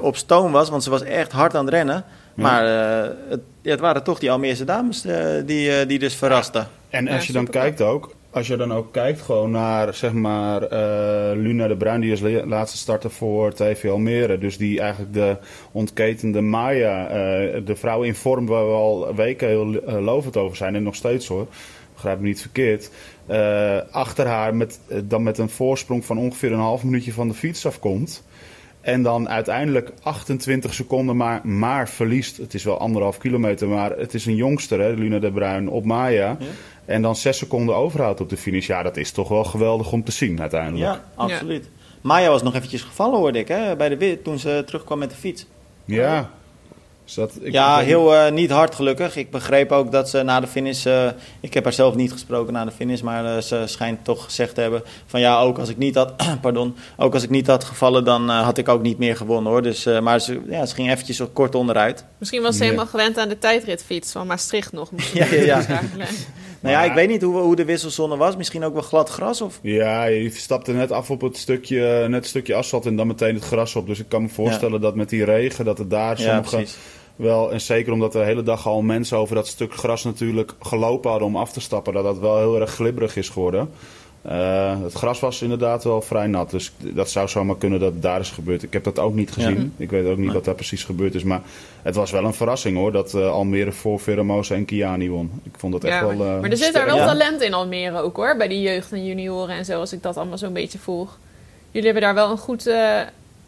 op stoom was. Want ze was echt hard aan het rennen. Maar het ja, het waren toch die Almeerse dames uh, die, uh, die dus verrasten. En als je dan kijkt ook, als je dan ook kijkt gewoon naar, zeg maar, uh, Luna de Bruin, die is laatste starter voor TV Almere. Dus die eigenlijk de ontketende Maya, uh, de vrouw in vorm waar we al weken heel uh, lovend over zijn en nog steeds hoor. Begrijp me niet verkeerd. achter haar met, dan met een voorsprong van ongeveer een half minuutje van de fiets afkomt. En dan uiteindelijk 28 seconden maar, maar verliest. Het is wel anderhalf kilometer, maar het is een jongster, hè, Luna de Bruin, op Maya. Ja. En dan zes seconden overhoudt op de finish. Ja, dat is toch wel geweldig om te zien uiteindelijk. Ja, absoluut. Maya was nog eventjes gevallen, hoorde ik, hè, bij de wit toen ze terugkwam met de fiets. Ja, ik ja, heel uh, niet hard gelukkig. Ik begreep ook dat ze na de finish... Uh, ik heb haar zelf niet gesproken na de finish... maar uh, ze schijnt toch gezegd te hebben... van ja, ook als ik niet had... [CLEARS THROAT] pardon, ook als ik niet had gevallen... dan had ik ook niet meer gewonnen, hoor. Dus, maar ze, ja, ze ging eventjes kort onderuit. Misschien was ze helemaal gewend aan de tijdritfiets... van Maastricht nog. [LAUGHS] ja, ja, ja. [LAUGHS] nou ja, ik weet niet hoe, hoe de wisselzone was. Misschien ook wel glad gras, of? Ja, je stapte net af op het stukje, net stukje asfalt... en dan meteen het gras op. Dus ik kan me voorstellen dat met die regen... dat het daar sommige wel, en zeker omdat de hele dag al mensen over dat stuk gras natuurlijk gelopen hadden om af te stappen, dat dat wel heel erg glibberig is geworden. Uh, het gras was inderdaad wel vrij nat, dus dat zou zomaar kunnen dat het daar is gebeurd. Ik heb dat ook niet gezien. Ik weet ook niet wat daar precies gebeurd is, maar het was wel een verrassing hoor, dat uh, Almere voor Veremosa en Kiani won. Ik vond dat echt wel... Uh, maar er zit er wel talent in Almere ook hoor, bij die jeugd en junioren en zo, als ik dat allemaal zo'n beetje volg. Jullie hebben daar wel een goed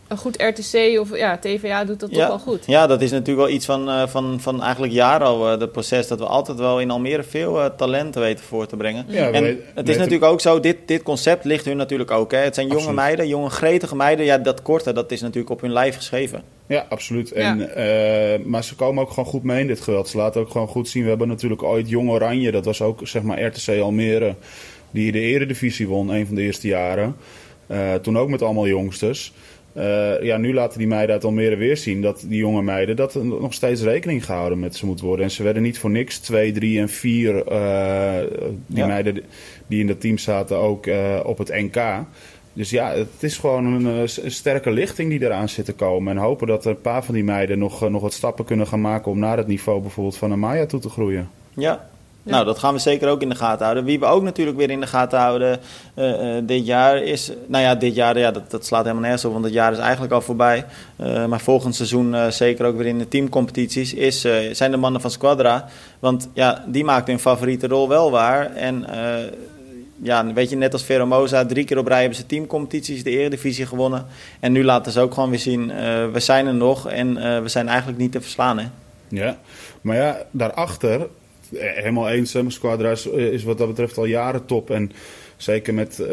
een goed RTC of ja, TVA doet dat toch wel goed. Ja, dat is natuurlijk wel iets van, uh, van, van eigenlijk jaren al, uh, het proces dat we altijd wel in Almere veel uh, talenten weten voor te brengen. Ja, en het is natuurlijk ook zo, dit, dit concept ligt hun natuurlijk ook. Hè. Het zijn jonge meiden, jonge gretige meiden. Ja, dat korte, dat is natuurlijk op hun lijf geschreven. Ja, absoluut. En, maar ze komen ook gewoon goed mee in dit geweld. Ze laten ook gewoon goed zien. We hebben natuurlijk ooit Jong Oranje, dat was ook zeg maar RTC Almere, die de eredivisie won, een van de eerste jaren. toen ook met allemaal jongsters. Uh, ja, nu laten die meiden uit Almere weer zien dat die jonge meiden dat er nog steeds rekening gehouden met ze moet worden. En ze werden niet voor niks 2, 3 en 4 uh, die meiden die in dat team zaten ook uh, op het NK. Dus ja, het is gewoon een, een, sterke lichting die eraan zit te komen. En hopen dat er een paar van die meiden nog, nog wat stappen kunnen gaan maken om naar het niveau bijvoorbeeld van een Maya toe te groeien. Ja, nou, dat gaan we zeker ook in de gaten houden. Wie we ook natuurlijk weer in de gaten houden uh, uh, dit jaar is... Nou ja, dit jaar, ja, dat, dat slaat helemaal nergens op, want het jaar is eigenlijk al voorbij. Uh, maar volgend seizoen zeker ook weer in de teamcompetities is, zijn de mannen van Squadra. Want ja, die maakten hun favoriete rol wel waar. En ja, weet je, net als Veromosa, drie keer op rij hebben ze teamcompetities, de eredivisie gewonnen. En nu laten ze ook gewoon weer zien, we zijn er nog en we zijn eigenlijk niet te verslaan, hè. Ja, maar ja, daarachter eh, helemaal eens. Mijn squadra is, wat dat betreft al jaren top. En zeker met, uh,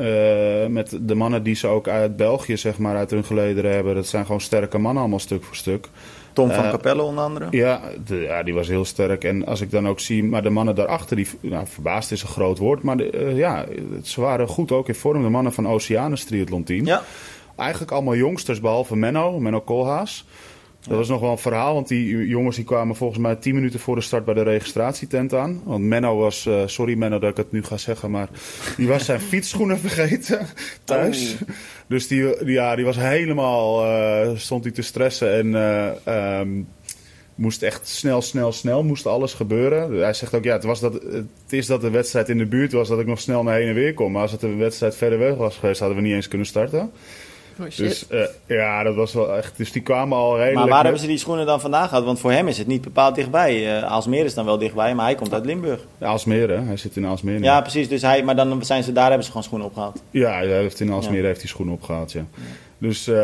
met de mannen die ze ook uit België zeg maar, uit hun gelederen hebben. Dat zijn gewoon sterke mannen allemaal stuk voor stuk. Tom van uh, Capelle onder andere? Ja, de, ja, die was heel sterk. En als ik dan ook zie, maar de mannen daarachter, die, nou, verbaasd is een groot woord. Maar de, uh, ja, ze waren goed ook in vorm. De mannen van Oceanus Triathlon Team. Ja. Eigenlijk allemaal jongsters, behalve Menno, Menno Koolhaas. Dat was nog wel een verhaal, want die jongens die kwamen volgens mij tien minuten voor de start bij de registratietent aan. Want Menno was, uh, sorry Menno dat ik het nu ga zeggen, maar die was zijn [LAUGHS] fietsschoenen vergeten thuis. Oh. Dus die, die, ja, die was helemaal, uh, stond hij te stressen en uh, um, moest echt snel, snel, snel, moest alles gebeuren. Hij zegt ook, ja, het, was dat, het is dat de wedstrijd in de buurt was dat ik nog snel naar heen en weer kon. Maar als het een wedstrijd verder weg was geweest, hadden we niet eens kunnen starten. Oh, dus uh, ja, dat was wel echt. Dus die kwamen al redelijk. Maar waar hebben ze die schoenen dan vandaan gehad? Want voor hem is het niet bepaald dichtbij. Uh, Aalsmeer is dan wel dichtbij, maar hij komt uit Limburg. Ja, Aalsmeer, Hij zit in Aalsmeer. Ja, precies. Dus hij, maar dan zijn ze, daar hebben ze gewoon schoenen opgehaald. Ja, hij heeft in Aalsmeer heeft hij schoenen opgehaald, ja. ja. Dus, uh,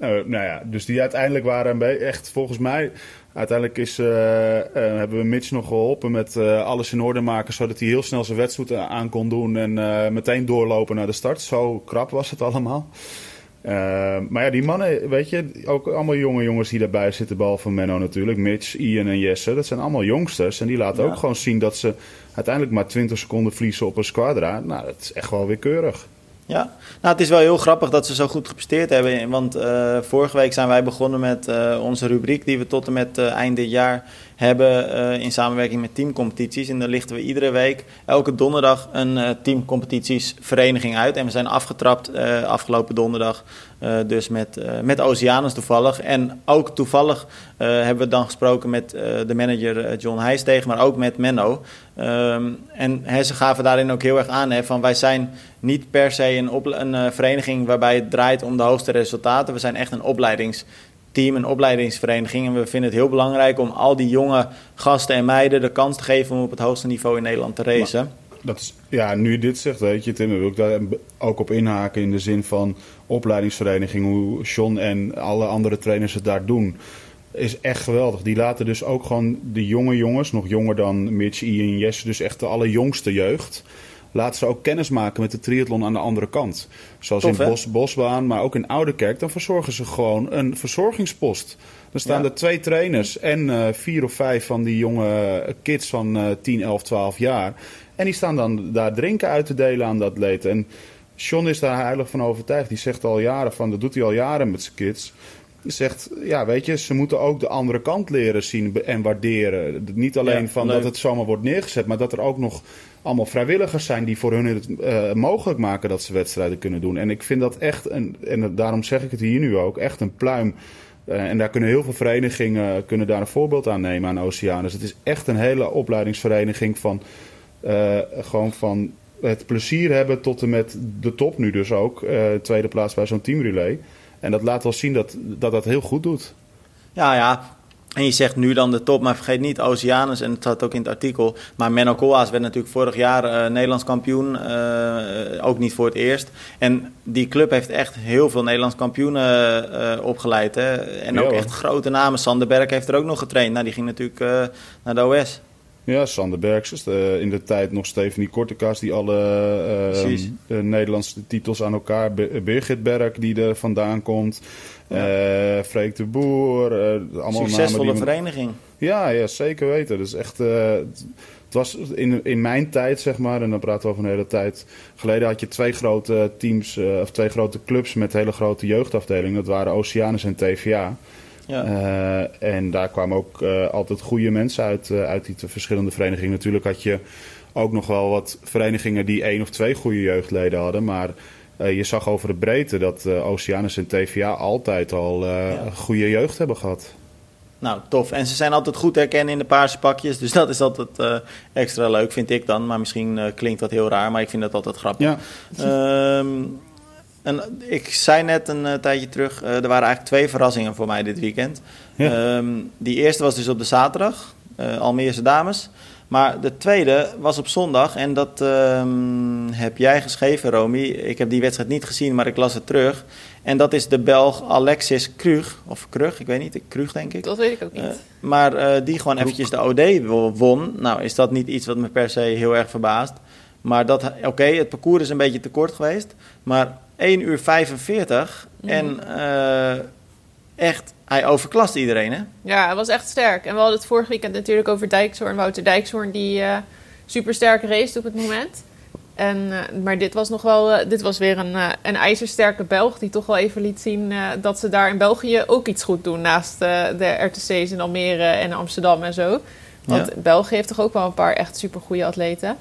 nou ja, dus die uiteindelijk waren echt volgens mij. Uiteindelijk is, hebben we Mitch nog geholpen met alles in orde maken, zodat hij heel snel zijn wedstrijd aan kon doen en meteen doorlopen naar de start. Zo krap was het allemaal. Uh, maar ja, die mannen, weet je, ook allemaal jonge jongens die daarbij zitten, behalve Menno natuurlijk. Mitch, Ian en Jesse, dat zijn allemaal jongsters. En die laten ook gewoon zien dat ze uiteindelijk maar 20 seconden verliezen op een squadra. Nou, dat is echt wel weer keurig. Ja, nou het is wel heel grappig dat ze zo goed gepresteerd hebben. Want uh, vorige week zijn wij begonnen met uh, onze rubriek die we tot en met uh, eind dit jaar hebben in samenwerking met teamcompetities. En daar lichten we iedere week, elke donderdag, een teamcompetitiesvereniging uit. En we zijn afgetrapt afgelopen donderdag dus met, met Oceanus toevallig. En ook toevallig hebben we dan gesproken met de manager John Heijstegen, maar ook met Menno. Um, en he, ze gaven daarin ook heel erg aan hè, van wij zijn niet per se een, een vereniging waarbij het draait om de hoogste resultaten. We zijn echt een opleidingsteam, een opleidingsvereniging. En we vinden het heel belangrijk om al die jonge gasten en meiden de kans te geven om op het hoogste niveau in Nederland te racen dat is, ja, nu je dit zegt, weet je, Tim, wil ik daar ook op inhaken in de zin van opleidingsvereniging, hoe John en alle andere trainers het daar doen. Is echt geweldig. Die laten dus ook gewoon de jonge jongens, nog jonger dan Mitch, Ian, Jesse, dus echt de allerjongste jeugd. Laten ze ook kennis maken met de triathlon aan de andere kant. Zoals in Bos, Bosbaan, maar ook in Ouderkerk. Dan verzorgen ze gewoon een verzorgingspost. Dan staan er twee trainers en uh, vier of vijf van die jonge kids van uh, 10, 11, 12 jaar. En die staan dan daar drinken uit te delen aan de atleten. En Sean is daar heilig van overtuigd. Die zegt al jaren van, dat doet hij al jaren met zijn kids. Die zegt, ja weet je, ze moeten ook de andere kant leren zien en waarderen. Niet alleen van dat het zomaar wordt neergezet, maar dat er ook nog allemaal vrijwilligers zijn die voor hun het uh, mogelijk maken dat ze wedstrijden kunnen doen. En ik vind dat echt, een, en daarom zeg ik het hier nu ook, echt een pluim. Uh, en daar kunnen heel veel verenigingen kunnen daar een voorbeeld aan nemen aan Oceanus. Het is echt een hele opleidingsvereniging van gewoon van het plezier hebben tot en met de top nu dus ook. Tweede plaats bij zo'n teamrelay. En dat laat wel zien dat, dat dat heel goed doet. Ja, ja. En je zegt nu dan de top, maar vergeet niet Oceanus, en het staat ook in het artikel. Maar Menno Koolhaas werd natuurlijk vorig jaar uh, Nederlands kampioen, uh, ook niet voor het eerst. En die club heeft echt heel veel Nederlands kampioenen uh, opgeleid. Hè? En ook echt grote namen. Sander Berg heeft er ook nog getraind. Nou, die ging natuurlijk naar de OS. Ja, Sander Bergses. Uh, in de tijd nog Stephanie Kortekas die alle uh, Nederlandse titels aan elkaar... Birgit Berg die er vandaan komt. Ja. Freek de Boer. allemaal Succesvolle die... vereniging. Ja, ja, zeker weten. Dus echt... het was in, in mijn tijd, zeg maar, en dan praten we over een hele tijd geleden, had je twee grote teams, of twee grote clubs met hele grote jeugdafdelingen. Dat waren Oceanus en TVA. Ja. Uh, en daar kwamen ook uh, altijd goede mensen uit, uit die verschillende verenigingen. Natuurlijk had je ook nog wel wat verenigingen die één of twee goede jeugdleden hadden. Maar je zag over de breedte dat Oceanus en TVA altijd al ja. goede jeugd hebben gehad. Nou, tof. En ze zijn altijd goed herkennen in de paarse pakjes. Dus [LAUGHS] dat is altijd extra leuk, vind ik dan. Maar misschien klinkt dat heel raar, maar ik vind dat altijd grappig. Ja. Ehm, en ik zei net een uh, tijdje terug, uh, er waren eigenlijk twee verrassingen voor mij dit weekend. Ja. Um, die eerste was dus op de zaterdag, uh, Almeerse dames. Maar de tweede was op zondag en dat um, heb jij geschreven, Romy. Ik heb die wedstrijd niet gezien, maar ik las het terug. En dat is de Belg Alexis Krug, of Krug, ik weet niet, Krug denk ik. Dat weet ik ook niet. maar die gewoon eventjes de OD won. Nou, is dat niet iets wat me per se heel erg verbaast. Maar dat, oké, het parcours is een beetje te kort geweest. Maar 1 uur 45. Mm. En uh, echt, hij overklast iedereen, hè? Ja, hij was echt sterk. En we hadden het vorige weekend natuurlijk over Dijkshoorn. Wouter Dijkshoorn, die uh, super sterk race op het moment. En, uh, maar dit was nog wel, dit was weer een, een ijzersterke Belg die toch wel even liet zien dat ze daar in België ook iets goed doen. Naast de RTC's in Almere en Amsterdam en zo. Want ja. België heeft toch ook wel een paar echt super goede atleten.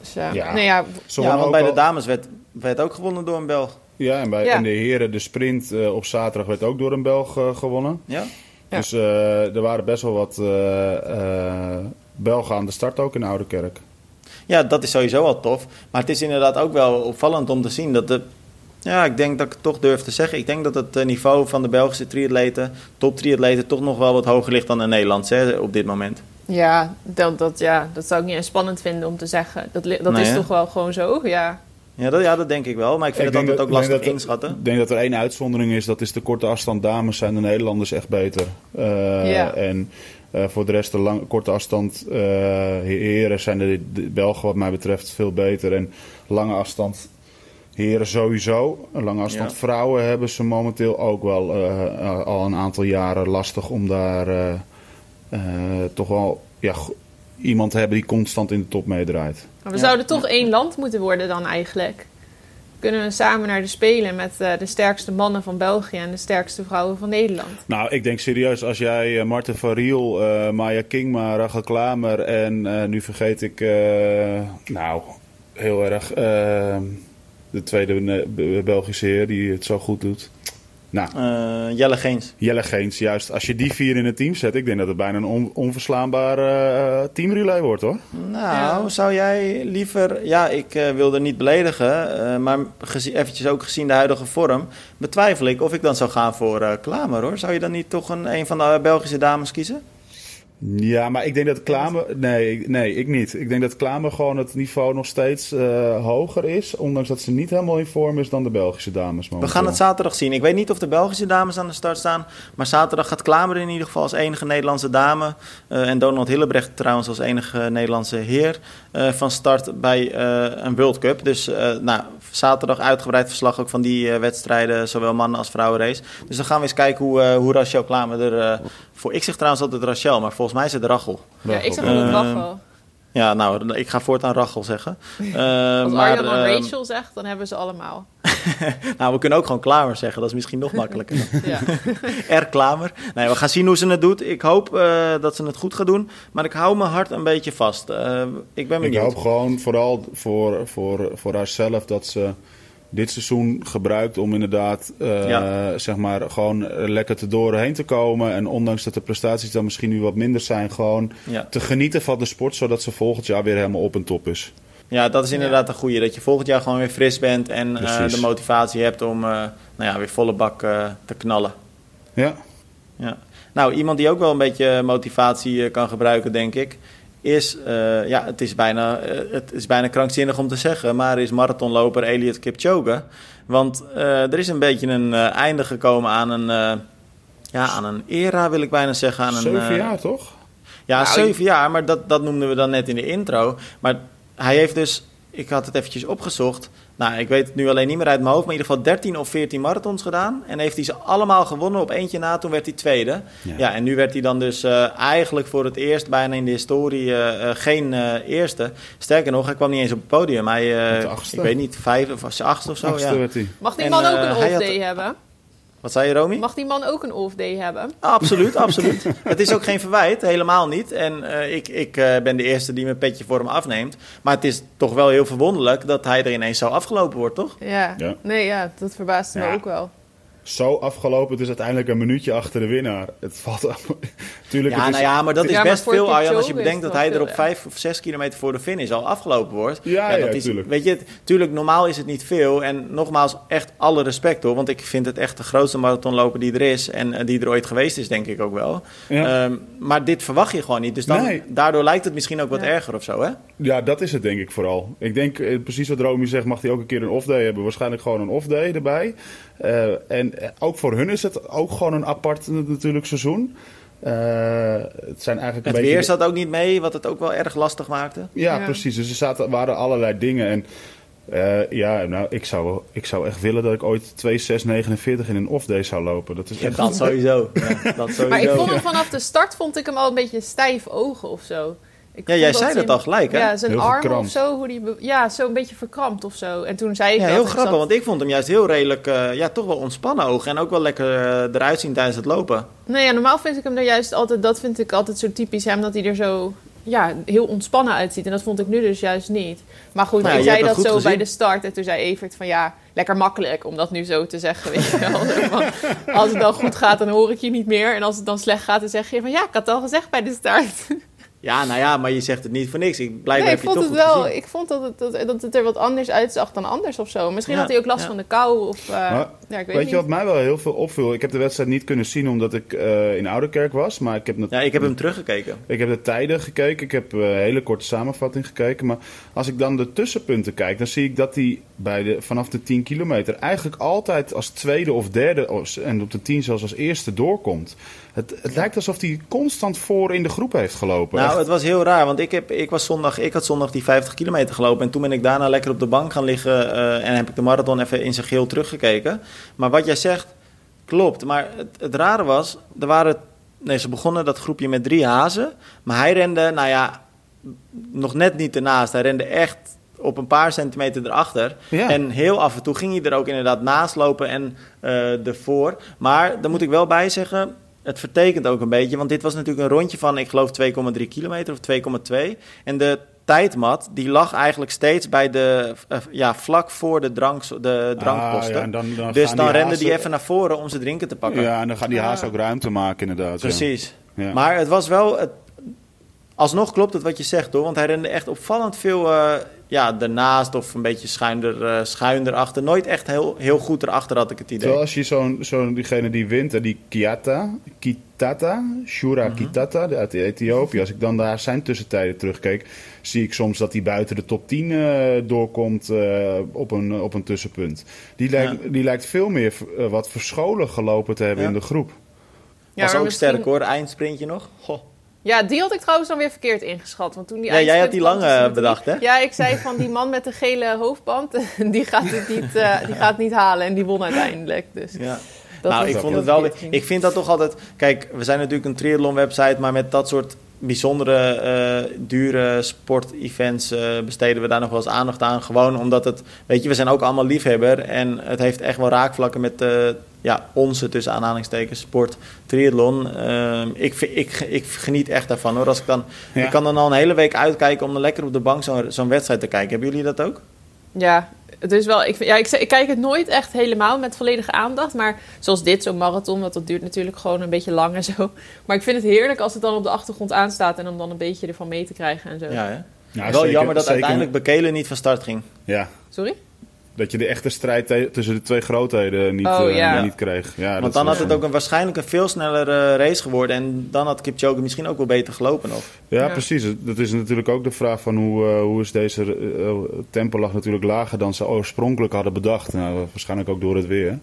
Dus, ja. Nee, ja, ja want bij de dames werd werd ook gewonnen door een Belg. Ja, en bij ja. de heren, de sprint uh, op zaterdag werd ook door een Belg uh, gewonnen. Ja. Dus uh, er waren best wel wat Belgen aan de start ook in Oude Ja, dat is sowieso wel tof. Maar het is inderdaad ook wel opvallend om te zien dat de... Ja, ik denk dat ik het toch durf te zeggen. Ik denk dat het niveau van de Belgische triatleten, top triatleten, toch nog wel wat hoger ligt dan de Nederlandse hè, op dit moment. Ja dat, dat, ja, dat zou ik niet eens spannend vinden om te zeggen. Dat, dat nee, is toch wel gewoon zo, ja. Ja dat, ja, dat denk ik wel. Maar ik vind ik het altijd ook lastig dat, inschatten. Ik denk dat er één uitzondering is. Dat is de korte afstand dames zijn de Nederlanders echt beter. Uh, ja. En uh, voor de rest de lang, korte afstand uh, heren zijn de, de, Belgen wat mij betreft veel beter. En lange afstand heren sowieso. Lange afstand ja. vrouwen hebben ze momenteel ook wel al een aantal jaren lastig om daar toch wel... Ja, iemand te hebben die constant in de top meedraait. Maar we zouden toch één land moeten worden dan eigenlijk. kunnen we samen naar de Spelen met uh, de sterkste mannen van België en de sterkste vrouwen van Nederland. Nou, ik denk serieus, als jij uh, Marten van Riel, uh, Maya Kingma, Rachel Klamer en nu vergeet ik, nou, heel erg de tweede Belgische heer die het zo goed doet. Nou, uh, Jelle Geens. Jelle Geens, juist. Als je die vier in het team zet, ik denk dat het bijna een on onverslaanbare uh, teamrelay wordt hoor. Nou, zou jij liever, ja, ik uh, wilde niet beledigen, maar gezien, eventjes ook gezien de huidige vorm, betwijfel ik of ik dan zou gaan voor Klamer hoor. Zou je dan niet toch een, een van de Belgische dames kiezen? Ja, maar ik denk dat Klamer... Nee, nee, ik niet. Ik denk dat Klamer gewoon het niveau nog steeds uh, hoger is. Ondanks dat ze niet helemaal in vorm is dan de Belgische dames. Momenteel. We gaan het zaterdag zien. Ik weet niet of de Belgische dames aan de start staan. Maar zaterdag gaat Klamer in ieder geval als enige Nederlandse dame. Uh, en Donald Hillebrecht trouwens als enige Nederlandse heer. Uh, van start bij een World Cup. Dus nou, zaterdag uitgebreid verslag ook van die wedstrijden. Zowel mannen als vrouwenrace. Dus dan gaan we eens kijken hoe, hoe Rachel Klamer er voor. Ik zeg trouwens altijd Rachel, maar volgens mij is het Rachel. Ja, ik zeg altijd Rachel. Ja, nou, ik ga voortaan Rachel zeggen. Uh, Als maar, Arjan dan uh, Rachel zegt, dan hebben ze allemaal. [LAUGHS] nou, we kunnen ook gewoon Klamer zeggen. Dat is misschien nog makkelijker. ja. [LAUGHS] R. Klamer. Nee, we gaan zien hoe ze het doet. Ik hoop uh, dat ze het goed gaat doen. Maar ik hou mijn hart een beetje vast. ik ben benieuwd. Ik hoop gewoon vooral voor, voor, voor haarzelf dat ze dit seizoen gebruikt om inderdaad uh, zeg maar gewoon lekker te doorheen te komen. En ondanks dat de prestaties dan misschien nu wat minder zijn, gewoon ja. te genieten van de sport, zodat ze volgend jaar weer helemaal op en top is. Ja, dat is inderdaad een goede. Dat je volgend jaar gewoon weer fris bent en uh, de motivatie hebt om uh, nou ja, weer volle bak te knallen. Ja. ja. Nou, iemand die ook wel een beetje motivatie kan gebruiken, denk ik is, uh, ja, het is, bijna, uh, het is bijna krankzinnig om te zeggen, maar is marathonloper Elliot Kipchoge. Want uh, er is een beetje een einde gekomen aan een, ja, aan een era, wil ik bijna zeggen. Aan zeven een, jaar, toch? Ja, nou, zeven jaar, maar dat, dat noemden we dan net in de intro. Maar hij heeft dus, ik had het eventjes opgezocht, nou, ik weet het nu alleen niet meer uit mijn hoofd, maar in ieder geval 13 of 14 marathons gedaan. En heeft hij ze allemaal gewonnen op eentje na, toen werd hij tweede. Ja, en nu werd hij dan dus uh, eigenlijk voor het eerst bijna in de historie uh, geen uh, eerste. Sterker nog, hij kwam niet eens op het podium. Hij, ik weet niet, vijf of achtste of zo. Achtste ja. werd hij. Mag die man ook een off-day hebben? Wat zei je, Romy? Mag die man ook een off-day hebben? Absoluut, [LAUGHS] absoluut. het is ook geen verwijt, helemaal niet. En uh, ik, ik uh, ben de eerste die mijn petje voor hem afneemt. Maar het is toch wel heel verwonderlijk dat hij er ineens zo afgelopen wordt, toch? Ja, ja. nee, ja, dat verbaast me ook wel zo afgelopen. Het is uiteindelijk een minuutje achter de winnaar. Het valt [LAUGHS] Tuurlijk, ja, nou ja, maar dat is best veel, Arjan. Als je bedenkt dat hij er op vijf of zes kilometer voor de finish al afgelopen wordt. Ja, ja, dat is, Weet je, tuurlijk, normaal is het niet veel. En nogmaals, echt alle respect hoor. Want ik vind het echt de grootste marathonloper die er is. En uh, die er ooit geweest is, denk ik ook wel. Ja. Um, maar dit verwacht je gewoon niet. Dus dan, nee. daardoor lijkt het misschien ook wat erger of zo, hè? Ja, dat is het denk ik vooral. Ik denk, eh, precies wat Romy zegt, mag hij ook een keer een off-day hebben. Waarschijnlijk gewoon een off-day erbij. Uh, en ook voor hun is het ook gewoon een apart natuurlijk seizoen. Uh, het zijn eigenlijk het een weer zat ook niet mee, wat het ook wel erg lastig maakte. Ja, ja. precies. Dus er zaten, waren allerlei dingen. En uh, ja, nou, ik zou, ik zou echt willen dat ik ooit 2.649 in een off-day zou lopen. Dat, is ja, echt... dat sowieso. [LAUGHS] ja, dat sowieso. Maar ik vond hem vanaf de start vond ik hem al een beetje stijf ogen of zo. Ik ja, jij zei dat al gelijk, hè? Ja, zijn heel arm of zo, hoe die ja, zo een beetje verkrampt of zo. En toen zei ik ja, heel grappig, want ik vond hem juist heel redelijk, uh, ja, toch wel ontspannen ogen en ook wel lekker uh, eruit zien tijdens het lopen. Nee, ja, normaal vind ik hem er juist altijd, dat vind ik altijd zo typisch hem, dat hij er zo, ja, heel ontspannen uitziet. En dat vond ik nu dus juist niet. Maar goed, nou, ik zei dat zo gezien. bij de start en toen zei Evert van ja, lekker makkelijk om dat nu zo te zeggen, weet je wel. [LAUGHS] als het dan goed gaat, dan hoor ik je niet meer. En als het dan slecht gaat, dan zeg je van ja, ik had het al gezegd bij de start. Ja, nou ja, maar je zegt het niet voor niks. Ik, blijf nee, ik vond het toch wel. Ik vond dat het, dat, dat het er wat anders uitzag dan anders of zo. Misschien ja, had hij ook last ja. van de kou. Of, uh, maar, ja, ik weet, weet niet. je wat mij wel heel veel opviel? Ik heb de wedstrijd niet kunnen zien omdat ik uh, in Ouderkerk was. Maar ik heb ja, ik heb hem teruggekeken. Ik heb de tijden gekeken. Ik heb uh, een hele korte samenvatting gekeken. Maar als ik dan de tussenpunten kijk, dan zie ik dat hij bij de, vanaf de 10 kilometer eigenlijk altijd als tweede of derde en op de 10 zelfs als eerste doorkomt. Het, het lijkt alsof hij constant voor in de groep heeft gelopen. Nou, Echt. het was heel raar, want ik, heb, ik, was zondag, ik had zondag die 50 kilometer gelopen. En toen ben ik daarna lekker op de bank gaan liggen uh, en heb ik de marathon even in zijn geel teruggekeken. Maar wat jij zegt, klopt. Maar het, het rare was, er waren, nee, ze begonnen dat groepje met drie hazen. Maar hij rende, nou ja, nog net niet ernaast. Hij rende echt op een paar centimeter erachter. Ja. En heel af en toe ging hij er ook inderdaad naast lopen en eh ervoor. Maar daar moet ik wel bij zeggen, het vertekent ook een beetje. Want dit was natuurlijk een rondje van, ik geloof 2,3 kilometer of 2,2. En de tijdmat, die lag eigenlijk steeds bij de, eh, ja, vlak voor de, drank, de drankposten. Ah, ja, en dan, dan dus dan die rende hazen- die even naar voren om zijn drinken te pakken. Ja, en dan gaan die Ja. hazen ook ruimte maken inderdaad. ja. Precies. Ja. Maar het was wel. Het, alsnog klopt het wat je zegt hoor. Want hij rende echt opvallend veel eh, ja, ernaast of een beetje schuin, er, eh, schuin erachter. Nooit echt heel, heel goed erachter had ik het idee. Terwijl als je zo'n, zo'n diegene die wint, hè, die Kiata, Kitata, Shura Mhm. Kitata de- uit Ethiopië. Als ik dan daar zijn tussentijden terugkeek, zie ik soms dat hij buiten de top 10 eh, doorkomt eh, op, een, op een tussenpunt. Die lijkt, die lijkt veel meer eh, wat verscholen gelopen te hebben Ja. in de groep. Ja, was ook misschien- sterk hoor. Eindsprintje nog. Goh. Ja, die had ik trouwens dan weer verkeerd ingeschat. Want toen die Ja, jij had die lange bedacht, hè? Ja, ik zei van die man met de gele hoofdband, [LAUGHS] die gaat het niet, eh, die gaat het niet halen. En die won uiteindelijk. Dus Ja. dat nou, ik vond het wel. ging. Ik vind dat toch altijd. Kijk, we zijn natuurlijk een triathlon website, maar met dat soort bijzondere, eh, dure sportevents eh besteden we daar nog wel eens aandacht aan. Gewoon omdat het, weet je, we zijn ook allemaal liefhebber en het heeft echt wel raakvlakken met eh, ja, onze tussen aanhalingstekens sport, triathlon. Ehm, ik, ik, ik geniet echt daarvan hoor. Als ik dan, Ja. ik kan dan al een hele week uitkijken om dan lekker op de bank zo'n zo'n wedstrijd te kijken. Hebben jullie dat ook? Ja, het is wel. Ik, vind- ja, ik, ik kijk het nooit echt helemaal met volledige aandacht. Maar zoals dit, zo'n marathon, want dat duurt natuurlijk gewoon een beetje lang en zo. Maar ik vind het heerlijk als het dan op de achtergrond aanstaat en om dan een beetje ervan mee te krijgen en zo. Ja, hè? Nou, wel zeker- jammer dat zeker- uiteindelijk Bekelen niet van start ging. Ja, Sorry? Dat je de echte strijd tussen de twee grootheden niet, Oh, eh, ja. niet kreeg. Ja, Want dan had het ook een, waarschijnlijk een veel snellere race geworden. En dan had Kipchoge misschien ook wel beter gelopen nog. Ja, Ja. precies. Dat is natuurlijk ook de vraag van hoe, eh, hoe is deze eh, tempo lag natuurlijk lager dan ze oorspronkelijk hadden bedacht. Nou, waarschijnlijk ook door het weer.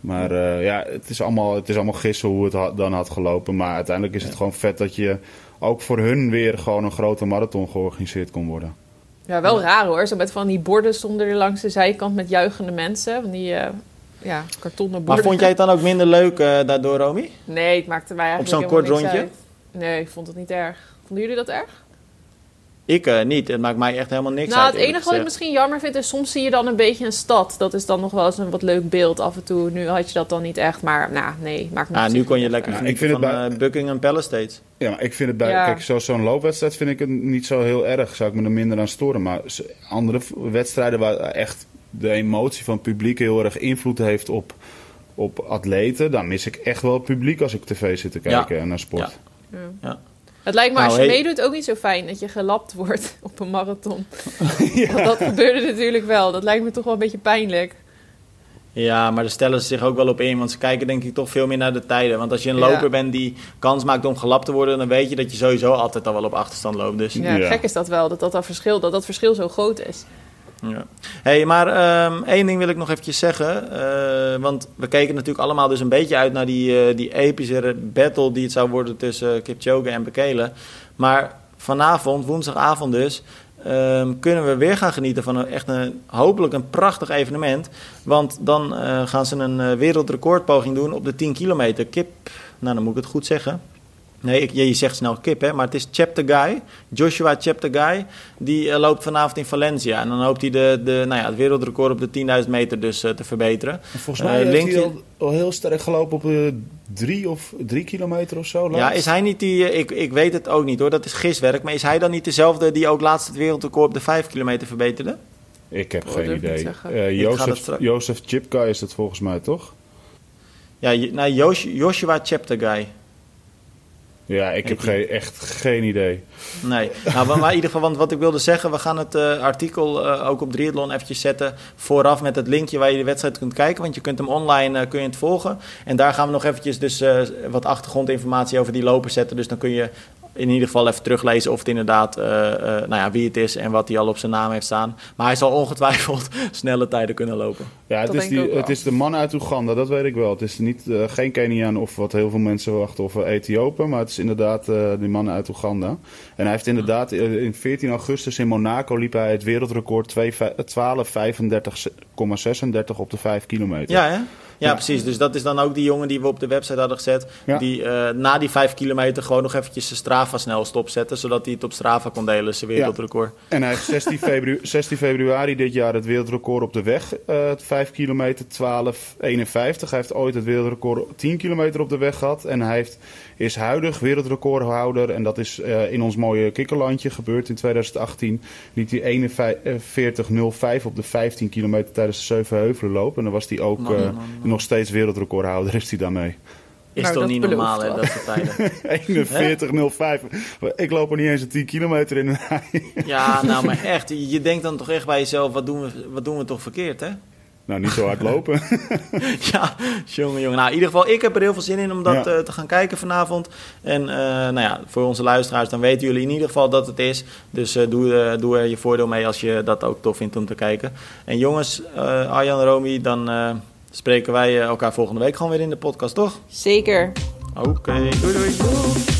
Maar eh, ja, het is, allemaal, het is allemaal gissen hoe het ha- dan had gelopen. Maar uiteindelijk is het gewoon vet dat je ook voor hun weer gewoon een grote marathon georganiseerd kon worden. Ja, wel raar hoor. Zo met van die borden stonden er langs de zijkant met juichende mensen. Van die eh, ja, kartonnen borden. Maar vond jij het dan ook minder leuk eh, daardoor, Romy? Nee, het maakte mij eigenlijk Op zo'n kort rondje? uit. Nee, ik vond het niet erg. Vonden jullie dat erg? Ik eh, niet. Het maakt mij echt helemaal niks nou, uit. het enige wat ik misschien jammer vind is soms zie je dan een beetje een stad. Dat is dan nog wel eens een wat leuk beeld af en toe. Nu had je dat dan niet echt, maar nou, nee, maakt me Ah, nu kon je niet lekker Ja, ik vind van het eh, Buckingham Palace steeds. Ja, maar ik vind het bij. Ja. Kijk, zo- zo'n loopwedstrijd vind ik het niet zo heel erg. Zou ik me er minder aan storen. Maar andere wedstrijden waar echt de emotie van het publiek heel erg invloed heeft op, op atleten. Dan mis ik echt wel het publiek als ik tv zit te kijken en naar sport. Ja. Ja. Het lijkt me Nou, als je hey. meedoet ook niet zo fijn dat je gelapt wordt [LAUGHS] op een marathon. [LAUGHS] Want dat gebeurde natuurlijk wel. Dat lijkt me toch wel een beetje pijnlijk. Ja, maar daar stellen ze zich ook wel op in. Want ze kijken denk ik toch veel meer naar de tijden. Want als je een Ja. loper bent die kans maakt om gelapt te worden... dan weet je dat je sowieso altijd al wel op achterstand loopt. Dus Ja, Ja. gek is dat wel, dat dat, dat, verschil, dat dat verschil zo groot is. Ja. hey, maar ehm, één ding wil ik nog eventjes zeggen. eh, want we keken natuurlijk allemaal dus een beetje uit naar die, eh, die epische battle die het zou worden tussen Kipchoge en Bekele. Maar vanavond, woensdagavond dus, ehm, kunnen we weer gaan genieten van een, echt een, hopelijk een prachtig evenement. Want dan eh, gaan ze een eh, wereldrecordpoging doen op de 10 kilometer. Kip, nou dan moet ik het goed zeggen. Nee, ik, je zegt snel kip, hè, maar het is Cheptegei. Joshua Cheptegei. Die eh, loopt vanavond in Valencia. En dan hoopt hij de, de, nou ja, het wereldrecord op de 10.000 meter dus eh, te verbeteren. En volgens mij Eh, heeft linkje- hij al, al heel sterk gelopen op eh, drie, of, drie kilometer of zo. Ja, is hij niet die... Ik, ik weet het ook niet hoor, dat is giswerk. Maar is hij dan niet dezelfde die ook laatst het wereldrecord op de 5 kilometer verbeterde? Ik heb Oh, geen idee. Eh, Jozef, straks- Jozef Chipka is het volgens mij, toch? Ja, nou, Josh- Joshua Cheptegei. Ja, ik heb geen, echt geen idee. Nee, nou, maar, in ieder geval, want wat ik wilde zeggen, we gaan het eh, artikel eh, ook op Triathlon eventjes zetten vooraf met het linkje waar je de wedstrijd kunt kijken, want je kunt hem online eh, kun je het volgen. En daar gaan we nog eventjes dus wat achtergrondinformatie over die loper zetten, dus dan kun je in ieder geval even teruglezen of het inderdaad, eh, eh, nou ja, wie het is en wat hij al op zijn naam heeft staan. Maar hij zal ongetwijfeld [LAUGHS] snelle tijden kunnen lopen. Ja, het Dat is, die, het is de man uit Oeganda, dat weet ik wel. Het is niet, eh, geen Keniaan of wat heel veel mensen wachten of Ethiopen. Maar het is inderdaad eh, die man uit Oeganda. En hij heeft inderdaad in 14 augustus in Monaco liep hij het wereldrecord 12.35,36 op de 5 kilometer. Ja, hè? Ja, precies. Dus dat is dan ook die jongen die we op de website hadden gezet. Die uh, na die vijf kilometer gewoon nog eventjes zijn Strava snel stopzetten. Zodat hij het op Strava kon delen, zijn wereldrecord. En hij heeft 16, februari, 16 februari dit jaar het wereldrecord op de weg. Uh, 5 kilometer 12,51. Hij heeft ooit het wereldrecord 10 kilometer op de weg gehad. En hij heeft, is huidig wereldrecordhouder. En dat is uh, in ons mooie kikkerlandje gebeurd in 2018. Liet hij 41,05 op de 15 kilometer tijdens de Zevenheuvelenloop. En dan was hij ook man, man, man. nog steeds wereldrecordhouder. Is hij daarmee. Is nou, toch niet normaal, hè, dat soort tijden? [LAUGHS] 41,05. Ik loop er niet eens een 10 kilometer in. ja, nou, maar [LAUGHS] echt. Je denkt dan toch echt bij jezelf, wat doen we, wat doen we toch verkeerd, hè? Nou, niet zo hard lopen. [LAUGHS] ja, jongen, jongen. Nou, in ieder geval, ik heb er heel veel zin in om dat ja. uh, te gaan kijken vanavond. En uh, nou ja, voor onze luisteraars, dan weten jullie in ieder geval dat het is. Dus uh, doe, doe er je voordeel mee als je dat ook tof vindt om te kijken. En jongens, Arjan en Romy, dan spreken wij elkaar volgende week gewoon weer in de podcast, toch? Zeker. Oké, okay. doei doei. doei.